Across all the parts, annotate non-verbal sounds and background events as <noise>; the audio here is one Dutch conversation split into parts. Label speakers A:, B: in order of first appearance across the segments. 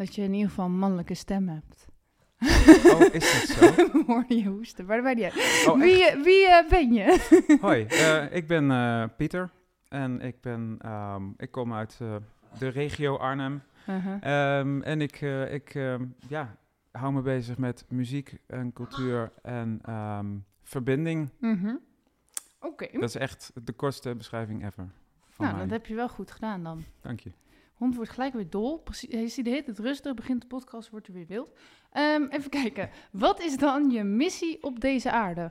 A: Dat je in ieder geval een mannelijke stem hebt.
B: Oh, is dat zo? <laughs>
A: Hoorde je hoesten, maar dat maakt niet uit.
B: Oh,
A: Wie, eh, wie eh, ben je? <laughs>
B: Hoi, eh, ik ben eh, Pieter en ik, ben, ehm, ik kom uit eh, de regio Arnhem.
A: Uh-huh.
B: Ehm, en ik, eh, ik ehm, ja, hou me bezig met muziek en cultuur en verbinding.
A: Mhm. Oké,
B: Dat is echt de kortste beschrijving ever van
A: nou
B: mij.
A: dat heb je wel goed gedaan dan.
B: Dank je.
A: Hond wordt gelijk weer dol. Precies, hij ziet de hele tijd rustig, begint de podcast, wordt er weer wild. Ehm, even kijken, wat is dan je missie op deze aarde?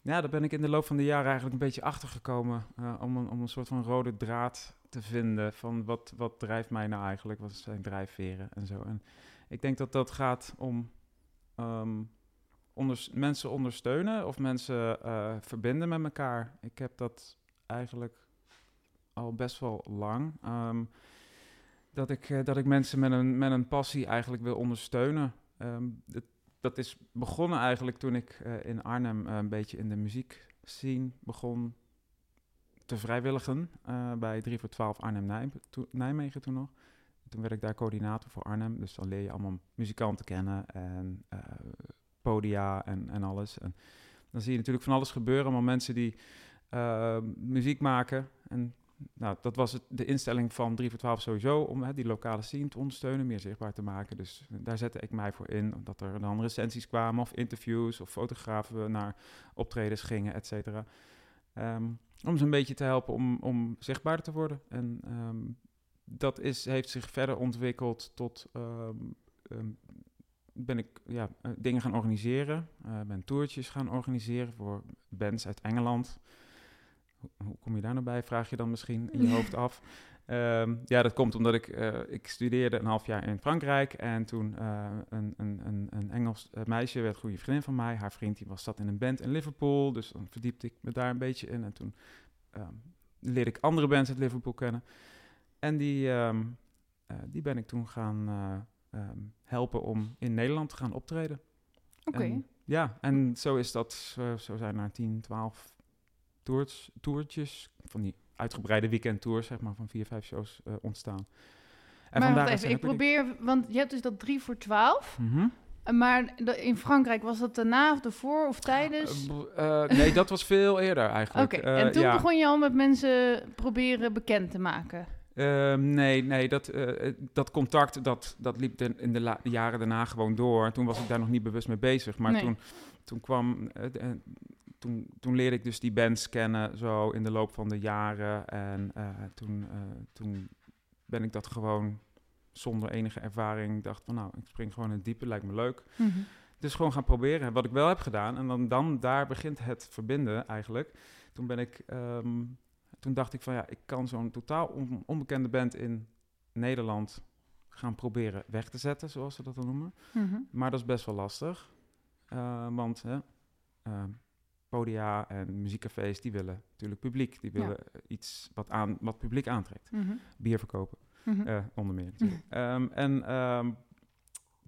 B: Ja, daar ben ik in de loop van de jaren eigenlijk een beetje achter gekomen. eh, om, een, om een soort van rode draad te vinden. Van wat, wat drijft mij nou eigenlijk? Wat zijn drijfveren en zo. En ik denk dat dat gaat om ehm, mensen ondersteunen of mensen eh, verbinden met elkaar. Ik heb dat eigenlijk al best wel lang. ehm, dat, ik, eh, dat ik mensen met een, met een passie eigenlijk wil ondersteunen. Ehm, dat is begonnen eigenlijk toen ik eh, in Arnhem eh, een beetje in de muziek scene begon te vrijwilligen bij 3 voor 12 Arnhem Nijmegen toen nog. Toen werd ik daar coördinator voor Arnhem, dus dan leer je allemaal muzikanten kennen en podia en, en alles. En dan zie je natuurlijk van alles gebeuren, allemaal mensen die muziek maken. En nou, dat was het, de instelling van 3 voor 12 sowieso, om hè, die lokale scene te ondersteunen, meer zichtbaar te maken. Dus eh, daar zette ik mij voor in, dat er dan recensies kwamen of interviews of fotografen naar optredens gingen, et cetera. Ehm, om ze een beetje te helpen om, om zichtbaarder te worden. En ehm, dat is, heeft zich verder ontwikkeld tot... ehm, ben ik ja, eh, dingen gaan organiseren. eh ben toertjes gaan organiseren voor bands uit Engeland. Hoe, kom je daar nou bij, vraag je dan misschien in je <laughs> hoofd af. Ehm, ja, dat komt omdat ik, eh, ik studeerde een half jaar in Frankrijk. En toen eh, een, een, een, Engels eh, meisje werd goede vriendin van mij. Haar vriend die was, zat in een band in Liverpool. Dus dan verdiepte ik me daar een beetje in. En toen ehm, leerde ik andere bands uit Liverpool kennen. En die, ehm, eh, die ben ik toen gaan helpen om in Nederland te gaan optreden.
A: Oké,
B: ja, en zo is dat, zo, zo zijn er 10, 12 tours, toertjes, van die uitgebreide weekendtours, zeg maar, van vier, vijf shows eh, ontstaan. En
A: maar
B: vandaar
A: wacht even, ik probeer, want je hebt dus dat 3 voor 12.
B: Mhm.
A: Maar de- in Frankrijk was dat daarna of ervoor of tijdens?
B: Eh, eh, nee, dat was veel eerder
A: Oké,
B: eigenlijk. Eh,
A: en toen
B: ja.
A: begon je al met mensen proberen bekend te maken.
B: Ehm, nee, nee dat, eh, eh, dat contact dat, dat liep de- in de jaren daarna gewoon door. Toen was ik daar nog niet bewust mee bezig. Maar
A: Nee.
B: toen, toen kwam. eh, eh, toen, toen leerde ik dus die bands kennen zo in de loop van de jaren. En eh, toen, eh, toen ben ik dat gewoon zonder enige ervaring. dacht van nou, ik spring gewoon in het diepe, lijkt me leuk.
A: Mhm.
B: Dus gewoon gaan proberen. Wat ik wel heb gedaan. En dan, dan daar begint het verbinden eigenlijk. Toen ben ik. ehm, toen dacht ik van ja, ik kan zo'n totaal on- onbekende band in Nederland gaan proberen weg te zetten, zoals ze dat dan noemen.
A: Mhm.
B: Maar dat is best wel lastig. Eh, want hè, ehm, podia en muziekcafés, die willen natuurlijk publiek. Die willen eh, iets wat, aan, wat publiek aantrekt.
A: Mhm.
B: Bier verkopen.
A: Mhm.
B: Eh, onder meer natuurlijk. Ehm, en ehm,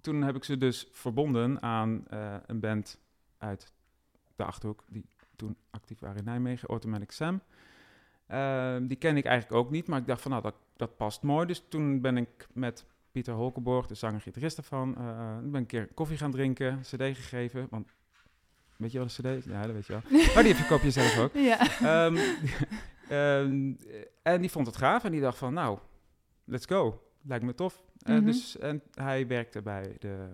B: toen heb ik ze dus verbonden aan eh, een band uit de Achterhoek, die toen actief waren in Nijmegen, Automatic Sam. Ehm, die ken ik eigenlijk ook niet, maar ik dacht van nou, dat, dat past mooi. Dus toen ben ik met Pieter Holkenborg, de zanger-gitarist eh, ben ik een keer koffie gaan drinken, cd gegeven. Want, weet je wat een cd is? Ja, dat weet je wel. Maar <laughs> die verkoop je zelf ook.
A: Ja.
B: Ehm, <laughs> ehm, en die vond het gaaf en die dacht van, nou, let's go. Lijkt me tof. Eh,
A: Mhm.
B: dus, en hij werkte bij de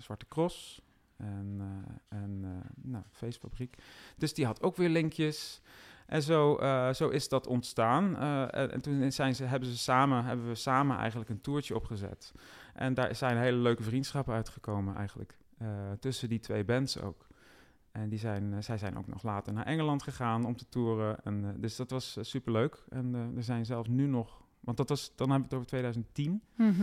B: Zwarte Cross en, eh, en eh, nou, feestfabriek. Dus die had ook weer linkjes. En zo, zo is dat ontstaan. En, en toen zijn ze, hebben, ze samen, hebben we samen eigenlijk een toertje opgezet. En daar zijn hele leuke vriendschappen uitgekomen eigenlijk. tussen die twee bands ook. En die zijn, eh, zij zijn ook nog later naar Engeland gegaan om te toeren. En, eh, dus dat was eh, superleuk. En eh, er zijn zelfs nu nog... Want dat was, dan hebben we het over 2010.
A: Mhm.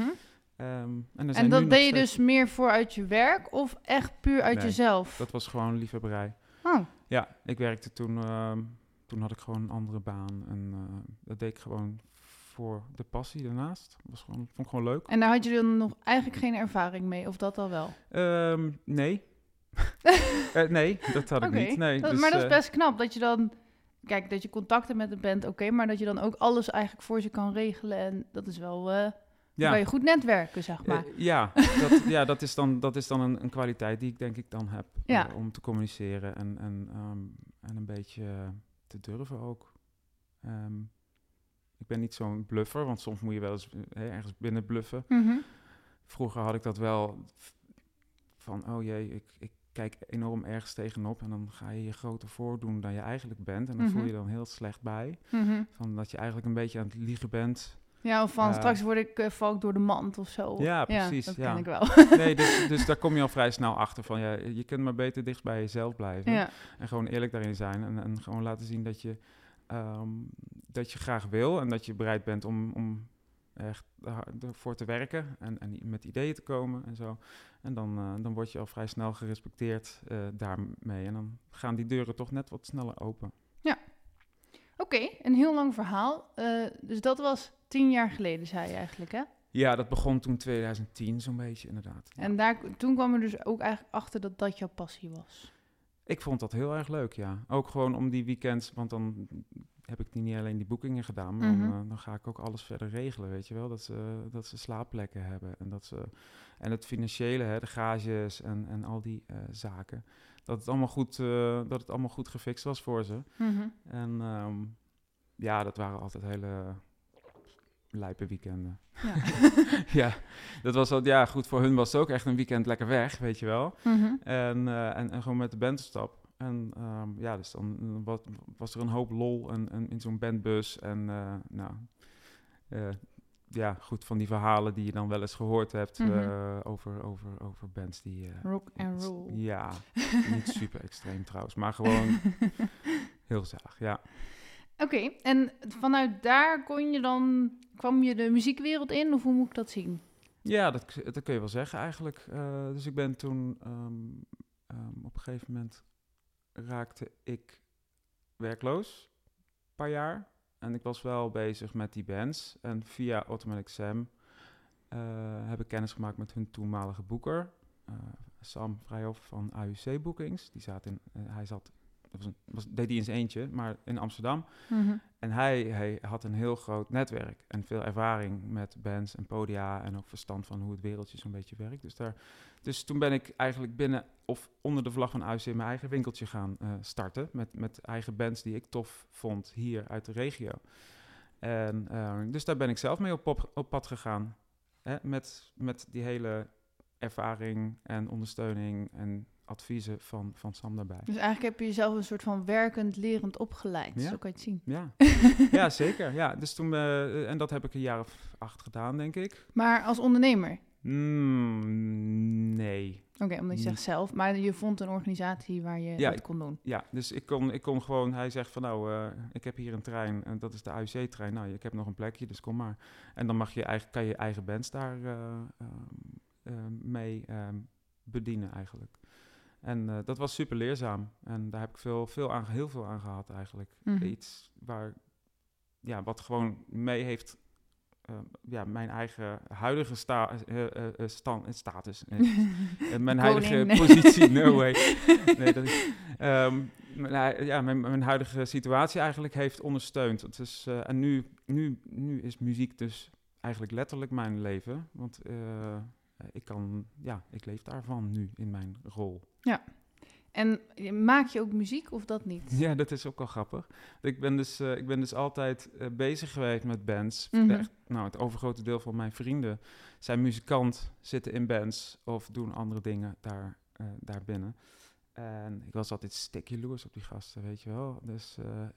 B: Ehm, en er
A: En dat deed je dus meer voor uit je werk of echt puur uit
B: Nee,
A: jezelf?
B: Dat was gewoon liefhebberij.
A: Oh,
B: Ja, ik werkte toen, ehm, toen had ik gewoon een andere baan. En dat deed ik gewoon voor de passie daarnaast. was gewoon, vond ik gewoon leuk.
A: en daar had je dan nog eigenlijk geen ervaring mee, of dat al wel?
B: Ehm, nee. <laughs> Eh, nee, dat had ik niet. Nee,
A: dat-
B: dus,
A: maar dat is
B: eh,
A: best knap dat je dan... Kijk, dat je contacten met de band, oké, maar dat je dan ook alles eigenlijk voor ze kan regelen. En dat is wel... eh
B: ja.
A: kan je goed netwerken, zeg maar.
B: Ja, dat, <laughs> ja, dat is dan, dat is dan een, een kwaliteit die ik denk ik dan heb.
A: Ja.
B: om te communiceren en, en, ehm, en een beetje te durven ook. Ehm, ik ben niet zo'n bluffer, want soms moet je wel eens ergens binnen bluffen.
A: Mhm.
B: Vroeger had ik dat wel van, oh jee, ik, ik kijk enorm ergens tegenop en dan ga je je groter voordoen dan je eigenlijk bent. En dan voel
A: Mhm.
B: je dan heel slecht bij.
A: Mhm.
B: Van dat je eigenlijk een beetje aan het liegen bent.
A: Ja, of van
B: Eh,
A: straks word ik uh, val ik door de mand of zo.
B: Ja, precies,
A: dat
B: ja.
A: ken ik wel. <laughs>
B: Nee, dus, <laughs> dus daar kom je al vrij snel achter van, ja, je kunt maar beter dicht bij jezelf blijven.
A: ja.
B: En gewoon eerlijk daarin zijn en, en gewoon laten zien dat je, ehm, dat je graag wil en dat je bereid bent om, om echt ervoor te werken en, en met ideeën te komen en zo. En dan, eh, dan word je al vrij snel gerespecteerd eh, daarmee. En dan gaan die deuren toch net wat sneller open.
A: Oké, een heel lang verhaal. Eh, dus dat was tien jaar geleden, zei je eigenlijk, hè?
B: Ja, dat begon toen 2010 zo'n beetje inderdaad. Ja.
A: En daar, toen kwam er dus ook eigenlijk achter dat dat jouw passie was.
B: Ik vond dat heel erg leuk, ja. Ook gewoon om die weekends, want dan heb ik niet alleen die boekingen gedaan, maar
A: Mhm.
B: dan, eh, dan ga ik ook alles verder regelen, weet je wel. Dat ze, dat ze slaapplekken hebben en dat ze... En het financiële, hè, de garages en, en al die eh, zaken. Dat het, allemaal goed, eh, dat het allemaal goed gefixt was voor ze.
A: Mhm.
B: En ehm, ja, dat waren altijd hele lijpe weekenden.
A: Ja. <laughs>
B: ja, dat was al, ja, goed, voor hun was het ook echt een weekend lekker weg, weet je wel.
A: Mhm.
B: En, en, en gewoon met de band stap. En ehm, ja, dus dan eh, wat, was er een hoop lol en, en in zo'n bandbus. En eh, nou, eh, ja, goed, van die verhalen die je dan wel eens gehoord hebt
A: Mhm.
B: eh, over, over, over bands die...
A: Rock and roll.
B: Ja, <laughs> niet super extreem trouwens, maar gewoon <laughs> heel gezellig, ja.
A: Oké, en vanuit daar kon je dan, kwam je de muziekwereld in, of hoe moet ik dat zien?
B: Ja, dat, dat kun je wel zeggen eigenlijk. Dus ik ben toen ehm, ehm, op een gegeven moment raakte ik werkloos, een paar jaar. En ik was wel bezig met die bands. En via Automatic Sam eh, heb ik kennis gemaakt met hun toenmalige boeker, eh, Sam Vrijhoff van AUC Bookings. Die zat in, eh, hij zat, dat was een, was, deed hij in zijn eentje, maar in Amsterdam.
A: Mhm.
B: En hij, hij had een heel groot netwerk en veel ervaring met bands en podia en ook verstand van hoe het wereldje zo'n beetje werkt. Dus, daar, dus toen ben ik eigenlijk binnen of onder de vlag van AUC mijn eigen winkeltje gaan eh, starten met, met eigen bands die ik tof vond hier uit de regio. En eh, dus daar ben ik zelf mee op, op pad gegaan. Hè, met, met die hele ervaring en ondersteuning en adviezen van, van Sam daarbij.
A: Dus eigenlijk heb je jezelf een soort van werkend, lerend opgeleid.
B: Ja.
A: Zo kan je het zien.
B: Ja, <laughs> ja zeker. Ja, dus toen, eh, en dat heb ik een jaar of acht gedaan, denk ik.
A: Maar als ondernemer?
B: Mm, nee.
A: Oké, omdat je
B: Niet.
A: zegt zelf. Maar je vond een organisatie waar je
B: Ja, ik-
A: kon doen.
B: Ja, dus ik kon, ik kon gewoon, hij zegt van nou, eh, ik heb hier een trein en dat is de AUC-trein. Nou, ik heb nog een plekje, dus kom maar. En dan mag je eigen, kan je eigen bands daar eh, mee bedienen eigenlijk. En eh, dat was super leerzaam. En daar heb ik veel, veel aan, heel veel aan gehad eigenlijk.
A: Mhm.
B: Iets waar, ja, wat gewoon mee heeft, eh, ja, mijn eigen huidige sta, eh, eh, eh, stan- eh, status. <laughs> mijn huidige positie, no way. <laughs> Nee, dat is, ehm, mijn, ja, mijn, mijn huidige situatie eigenlijk heeft ondersteund. Het is, eh, en nu, nu, nu is muziek dus eigenlijk letterlijk mijn leven. Want eh, ik kan, ja, ik leef daarvan nu in mijn rol.
A: En maak je ook muziek of dat niet?
B: Ja, dat is ook wel grappig. Ik ben dus, eh, ik ben dus altijd eh, bezig geweest met bands.
A: Mhm.
B: Echt, nou, het overgrote deel van mijn vrienden zijn muzikant, zitten in bands of doen andere dingen daar, eh daarbinnen. En ik was altijd sticky jaloers op die gasten, weet je wel. Dus eh,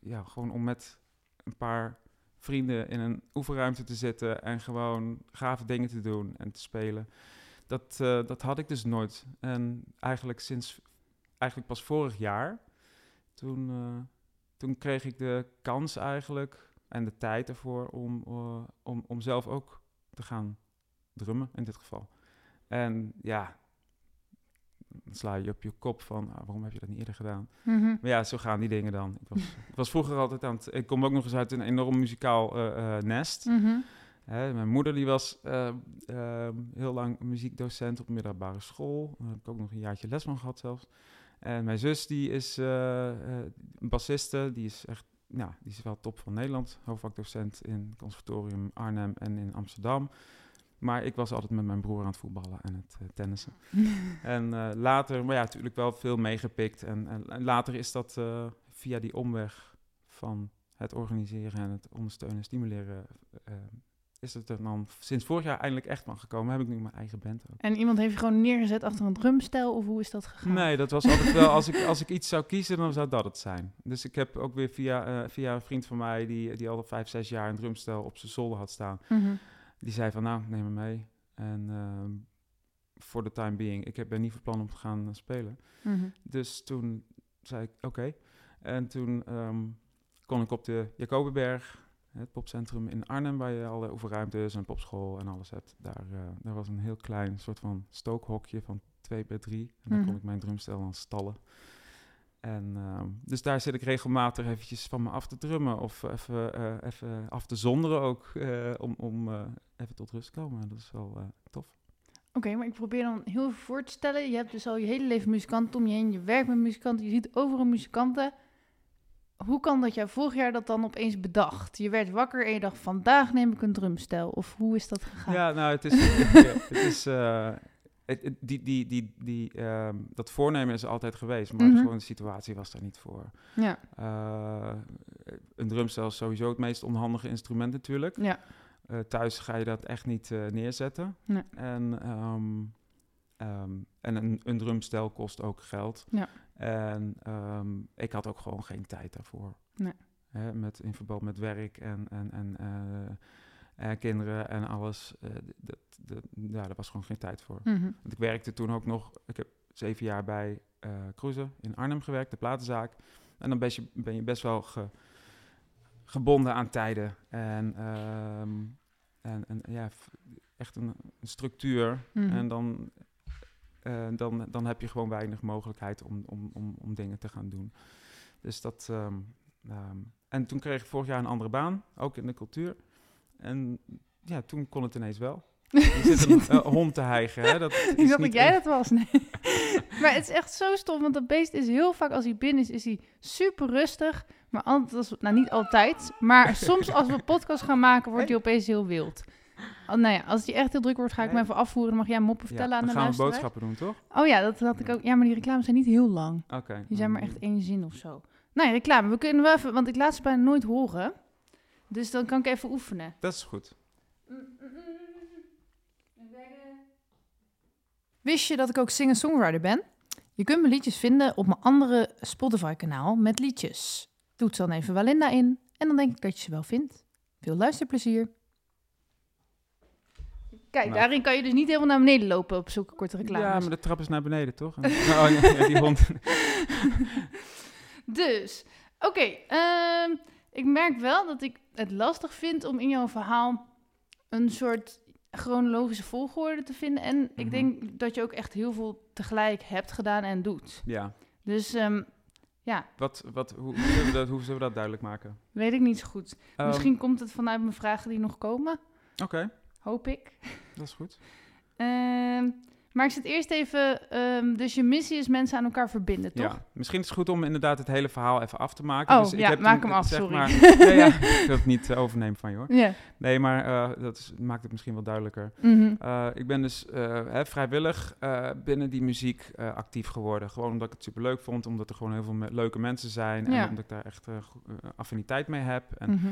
B: ja, gewoon om met een paar vrienden in een oefenruimte te zitten en gewoon gave dingen te doen en te spelen. Dat, eh, dat had ik dus nooit. En eigenlijk sinds, eigenlijk pas vorig jaar, toen, eh, toen kreeg ik de kans eigenlijk en de tijd ervoor om, eh, om, om zelf ook te gaan drummen in dit geval. En ja, dan sla je op je kop van, ah, waarom heb je dat niet eerder gedaan?
A: Mhm.
B: Maar ja, zo gaan die dingen dan. Ik was, ik was vroeger altijd aan het... Ik kom ook nog eens uit een enorm muzikaal eh, eh, nest.
A: Mhm.
B: Hè, mijn moeder die was eh, ehm, heel lang muziekdocent op middelbare school. Daar heb ik ook nog een jaartje les van gehad zelfs. En mijn zus die is een bassiste. Die is echt, nou, die is wel top van Nederland. Hoofdvakdocent in het conservatorium Arnhem en in Amsterdam. Maar ik was altijd met mijn broer aan het voetballen en het eh, tennissen. <laughs> En eh, later, maar ja, natuurlijk wel veel meegepikt. En, en, en later is dat eh, via die omweg van het organiseren en het ondersteunen en stimuleren... is het er dan sinds vorig jaar eindelijk echt van gekomen. Heb ik nu mijn eigen band ook.
A: En iemand heeft je gewoon neergezet achter een drumstel of hoe is dat gegaan?
B: Nee, dat was altijd wel, als ik, <laughs> als ik iets zou kiezen, dan zou dat het zijn. Dus ik heb ook weer via, via een vriend van mij, die, die al vijf, zes jaar een drumstel op zijn zolder had staan.
A: Mhm.
B: Die zei van, nou, neem me mee. En ehm, voor de time being, ik heb ben niet van plan om te gaan eh, spelen.
A: Mhm.
B: Dus toen zei ik, oké. En toen ehm, kon ik op de Jacobenberg, het popcentrum in Arnhem, waar je alle oefenruimtes en popschool en alles hebt. Daar, eh, daar was een heel klein soort van stookhokje van 2 bij 3. En daar
A: Mhm.
B: kon ik mijn drumstel aan stallen. En ehm, dus daar zit ik regelmatig eventjes van me af te drummen of even, eh, even af te zonderen ook, eh, om, om eh, even tot rust te komen. Dat is wel tof.
A: Oké, maar ik probeer dan heel even voor te stellen. Je hebt dus al je hele leven muzikanten om je heen. Je werkt met muzikanten. Je ziet overal muzikanten. Hoe kan dat jij vorig jaar dat dan opeens bedacht? Je werd wakker en je dacht, vandaag neem ik een drumstel. Of hoe is dat gegaan?
B: Ja, nou, het is. ja, <laughs> het is die, die, die, die, ehm, dat voornemen is altijd geweest, maar
A: Mhm.
B: gewoon de situatie was daar niet voor.
A: Ja,
B: Eh, een drumstel is sowieso het meest onhandige instrument natuurlijk.
A: ja.
B: Eh, thuis ga je dat echt niet eh, neerzetten.
A: Nee.
B: En, ehm, ehm, en een, een drumstel kost ook geld.
A: Ja.
B: En ik had ook gewoon geen tijd daarvoor.
A: Nee.
B: Hè, met, in verband met werk en, en, en, en kinderen en alles. dat, ja, daar was gewoon geen tijd voor.
A: Mhm.
B: Want ik werkte toen ook nog, ik heb zeven jaar bij eh Cruise in Arnhem gewerkt, de platenzaak. En dan ben je, ben je best wel ge- gebonden aan tijden. En, ehm, en, en ja, echt een, een structuur.
A: Mhm.
B: En dan, eh, dan, dan heb je gewoon weinig mogelijkheid om, om, om, om dingen te gaan doen. Dus dat. ehm, ehm, en toen kreeg ik vorig jaar een andere baan, ook in de cultuur. En ja, toen kon het ineens wel. Je zit een <laughs> eh, hond te hijgen. Hè? Dat
A: Ik dacht dat jij dat was. Nee. <laughs> maar het is echt zo stom, want dat beest is heel vaak als hij binnen is, is hij super rustig. Maar altijd als, nou niet altijd, maar <laughs> soms als we podcast gaan maken, wordt hij opeens heel wild. Oh, nou ja, als hij echt heel druk wordt, ga ik me
B: Nee.
A: even afvoeren. Dan mag jij moppen
B: Ja,
A: vertellen aan
B: dan
A: de
B: gaan we
A: luisteraar.
B: boodschappen doen, toch?
A: Oh ja, dat had ik ook. Ja, maar die reclames zijn niet heel lang.
B: Oké.
A: Die zijn maar
B: dan-
A: echt één zin of zo. Nou ja, reclame. We kunnen wel even, want ik laat ze bijna nooit horen. Dus dan kan ik even oefenen.
B: Dat is goed.
A: Wist je dat ik ook singer-songwriter ben? Je kunt mijn liedjes vinden op mijn andere Spotify-kanaal met liedjes. Toets dan even Walinda in en dan denk ik dat je ze wel vindt. Veel luisterplezier. Kijk,
B: Nou.
A: daarin kan je dus niet helemaal naar beneden lopen op zulke korte reclames.
B: Ja, maar de trap is naar beneden, toch? <laughs> Oh, ja, ja, die hond. <laughs>
A: Dus, oké. ehm, ik merk wel dat ik het lastig vind om in jouw verhaal een soort chronologische volgorde te vinden. En
B: Mhm.
A: ik denk dat je ook echt heel veel tegelijk hebt gedaan en doet.
B: Ja.
A: Dus ehm, ja,
B: Wat, wat, hoe, hoe, zullen we dat, hoe zullen we dat duidelijk maken?
A: weet ik niet zo goed.
B: Ehm,
A: Misschien komt het vanuit mijn vragen die nog komen.
B: Oké,
A: Hoop ik.
B: dat is goed.
A: Ehm, maar ik zit eerst even... ehm, dus je missie is mensen aan elkaar verbinden, toch?
B: Ja, misschien is het goed om inderdaad het hele verhaal even af te maken.
A: Oh,
B: dus ik
A: ja,
B: heb
A: maak hem af,
B: zeg
A: sorry.
B: Maar, <laughs> nee, ja, ik wil het niet eh, overnemen van je hoor.
A: Ja.
B: Nee, maar eh, dat is, maakt het misschien wel duidelijker.
A: Mhm.
B: Eh, ik ben dus hè, vrijwillig binnen die muziek actief geworden. Gewoon omdat ik het superleuk vond, omdat er gewoon heel veel me- leuke mensen zijn. En
A: Ja.
B: omdat ik daar echt affiniteit mee heb. En,
A: Mhm.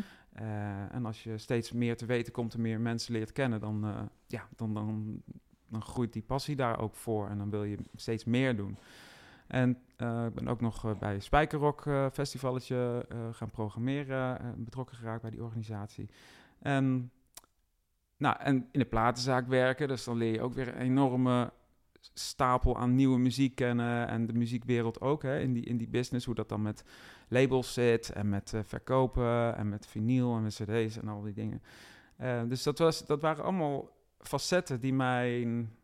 B: en als je steeds meer te weten komt en meer mensen leert kennen, dan, ja, dan, dan, dan groeit die passie daar ook voor. En dan wil je steeds meer doen. En eh, ik ben ook nog eh, bij Spijkerrock Festivalletje eh, gaan programmeren. betrokken geraakt bij die organisatie. En, nou, en in de platenzaak werken. Dus dan leer je ook weer een enorme stapel aan nieuwe muziek kennen. En de muziekwereld ook, hè, in, die, in die business. Hoe dat dan met labels zit. En met verkopen. En met vinyl en met cd's en al die dingen. Dus dat, was, dat waren allemaal facetten die mijn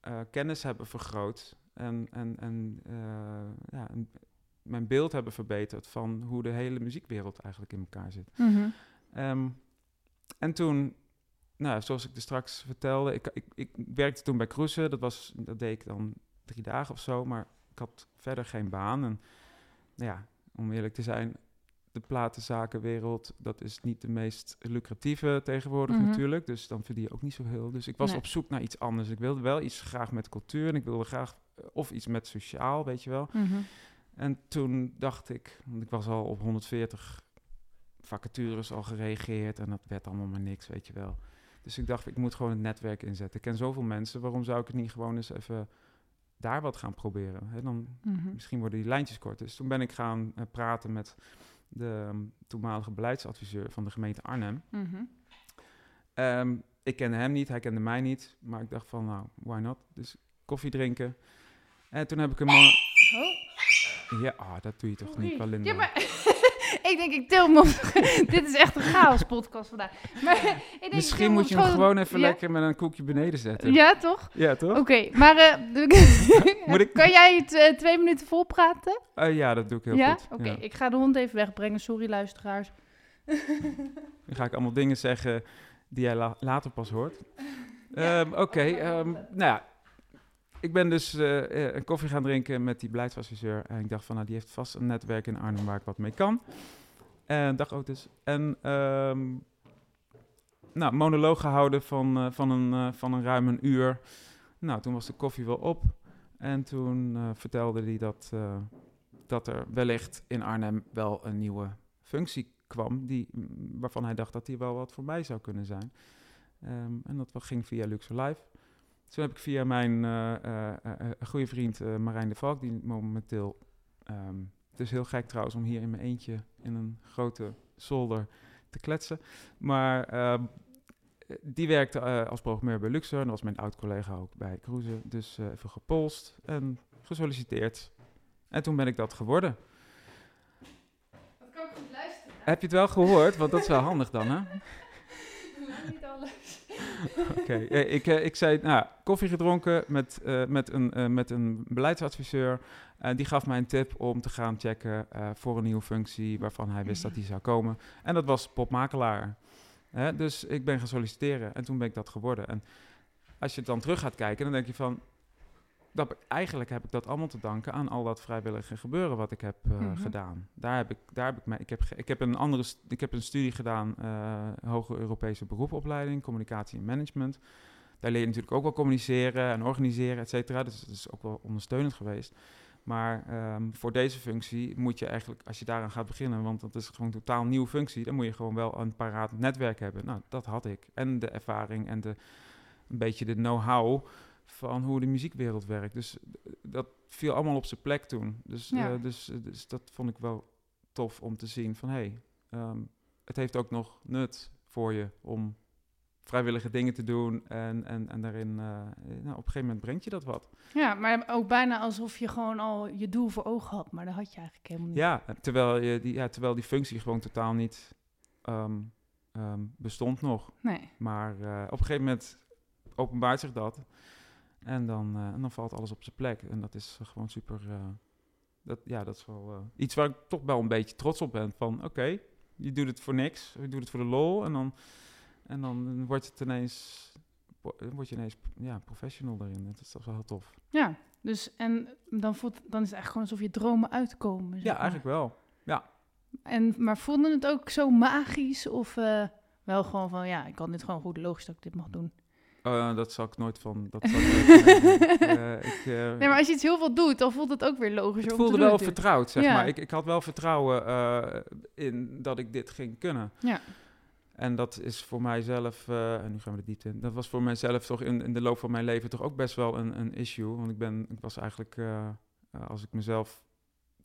B: eh, kennis hebben vergroot en, en, en, eh, ja, en mijn beeld hebben verbeterd van hoe de hele muziekwereld eigenlijk in elkaar zit.
A: Mhm.
B: Ehm, en toen, nou, zoals ik er straks vertelde, ik, ik, ik werkte toen bij Cruisen. Dat, was, dat deed ik dan drie dagen of zo, maar ik had verder geen baan. En nou ja, om eerlijk te zijn, de platenzakenwereld, dat is niet de meest lucratieve tegenwoordig
A: Mhm.
B: natuurlijk. Dus dan verdien je ook niet zo heel. Dus ik was
A: Nee.
B: op zoek naar iets anders. Ik wilde wel iets graag met cultuur en ik wilde graag, eh, of iets met sociaal, weet je wel.
A: Mhm.
B: En toen dacht ik, want ik was al op 140 vacatures al gereageerd en dat werd allemaal maar niks, weet je wel. Dus ik dacht, ik moet gewoon het netwerk inzetten. Ik ken zoveel mensen, waarom zou ik het niet gewoon eens even daar wat gaan proberen? Hè? Dan
A: Mhm.
B: misschien worden die lijntjes kort. Dus toen ben ik gaan eh, praten met de um, toenmalige beleidsadviseur van de gemeente Arnhem.
A: Mhm.
B: Ehm, ik kende hem niet, hij kende mij niet, maar ik dacht van, nou, why not? Dus koffie drinken. En toen heb ik hem... al-
A: Oh.
B: Ja, ah, dat doe je toch niet, Belinda?
A: Ja, maar <laughs> ik denk, ik til hem op. <laughs> Dit is echt een chaos podcast vandaag. Maar <laughs> ik denk,
B: Misschien moet je hem gewoon even
A: Ja?
B: lekker met een koekje beneden zetten.
A: Ja, toch?
B: Ja, toch?
A: Oké, maar
B: Moet ik-
A: kan jij het eh, twee minuten volpraten?
B: Eh, ja, dat doe ik heel
A: ja?
B: goed.
A: Oké,
B: Ja.
A: ik ga de hond even wegbrengen. Sorry, luisteraars.
B: Dan ga ik allemaal dingen zeggen die jij la- later pas hoort. Ehm, Oké, ehm, nou ja. Ik ben dus eh, eh, een koffie gaan drinken met die beleidsadviseur. En ik dacht van, nou, die heeft vast een netwerk in Arnhem waar ik wat mee kan. En dag Otis. En ehm nou, monoloog gehouden van, eh, van, een, eh, van een ruim een uur. Nou, toen was de koffie wel op. En toen eh, vertelde hij dat, eh, dat er wellicht in Arnhem wel een nieuwe functie kwam, die, waarvan hij dacht dat die wel wat voor mij zou kunnen zijn. Ehm, en dat ging via Luxor Live. Toen heb ik via mijn eh, eh, eh, goede vriend Marijn de Valk, die momenteel... ehm, het is heel gek trouwens om hier in mijn eentje in een grote zolder te kletsen. Maar ehm, eh, die werkte als programmeur bij Luxor. En dat was mijn oud-collega ook bij Cruise. Dus even gepolst en gesolliciteerd. En toen ben ik dat geworden.
A: Dat kan ik goed luisteren.
B: Heb je het wel gehoord? Want dat is wel handig dan, hè? Oké, eh, ik, eh, ik zei, nou, koffie gedronken met, eh, met, een, met een beleidsadviseur. En die gaf mij een tip om te gaan checken voor een nieuwe functie waarvan hij wist dat die zou komen. En dat was popmakelaar. Dus ik ben gaan solliciteren en toen ben ik dat geworden. En als je dan terug gaat kijken, dan denk je van... Dat, eigenlijk heb ik dat allemaal te danken aan al dat vrijwillige gebeuren wat ik heb eh,
A: Mhm.
B: gedaan. Daar heb ik, daar heb ik, mij, ik, heb, ik heb een andere, ik heb een studie gedaan, eh hoge Europese beroepopleiding, communicatie en management. Daar leer je natuurlijk ook wel communiceren en organiseren, et cetera. Dus dat is ook wel ondersteunend geweest. Maar ehm, voor deze functie moet je eigenlijk, als je daaraan gaat beginnen, want dat is gewoon een totaal nieuwe functie, dan moet je gewoon wel een paraat netwerk hebben. Nou, dat had ik. En de ervaring en de, een beetje de know-how van hoe de muziekwereld werkt. Dus eh, dat viel allemaal op zijn plek toen. Dus,
A: Ja.
B: eh, dus, eh, dus dat vond ik wel tof om te zien van, hé, hey, ehm, het heeft ook nog nut voor je om vrijwillige dingen te doen. En, en, en daarin, nou, op een gegeven moment brengt je dat wat.
A: Ja, maar ook bijna alsof je gewoon al je doel voor ogen had. Maar dat had je eigenlijk helemaal niet.
B: Ja, terwijl, je die, ja, terwijl die functie gewoon totaal niet ehm, ehm, bestond nog.
A: Nee.
B: Maar op een gegeven moment openbaart zich dat. En dan, eh, en dan valt alles op zijn plek. En dat is eh, gewoon super. eh, dat, ja, dat is wel iets waar ik toch wel een beetje trots op ben. Van oké, je doet het voor niks. Je doet het voor de lol. En dan, en dan wordt het ineens. wo- Word je ineens ja, professional daarin. Dat is toch wel heel tof.
A: Ja, dus en dan, voelt, dan is het eigenlijk gewoon alsof je dromen uitkomen. zeg
B: Ja, eigenlijk wel.
A: En, maar voelde het ook zo magisch? Of wel gewoon van, ja, ik kan dit gewoon goed logisch dat ik dit mag doen.
B: Eh, dat zal ik nooit van. Dat zal ik. <laughs> Eh, ik, eh,
A: Nee, maar als je iets heel veel doet, dan voelt het ook weer logisch om
B: voelde
A: te
B: wel
A: natuurlijk.
B: vertrouwd, zeg
A: Ja.
B: maar. Ik, ik had wel vertrouwen eh, in dat ik dit ging kunnen.
A: Ja.
B: En dat is voor mijzelf, en nu gaan we de diepte in, dat was voor mijzelf toch in, in de loop van mijn leven toch ook best wel een, een issue. Want ik ben, ik was eigenlijk, als ik mezelf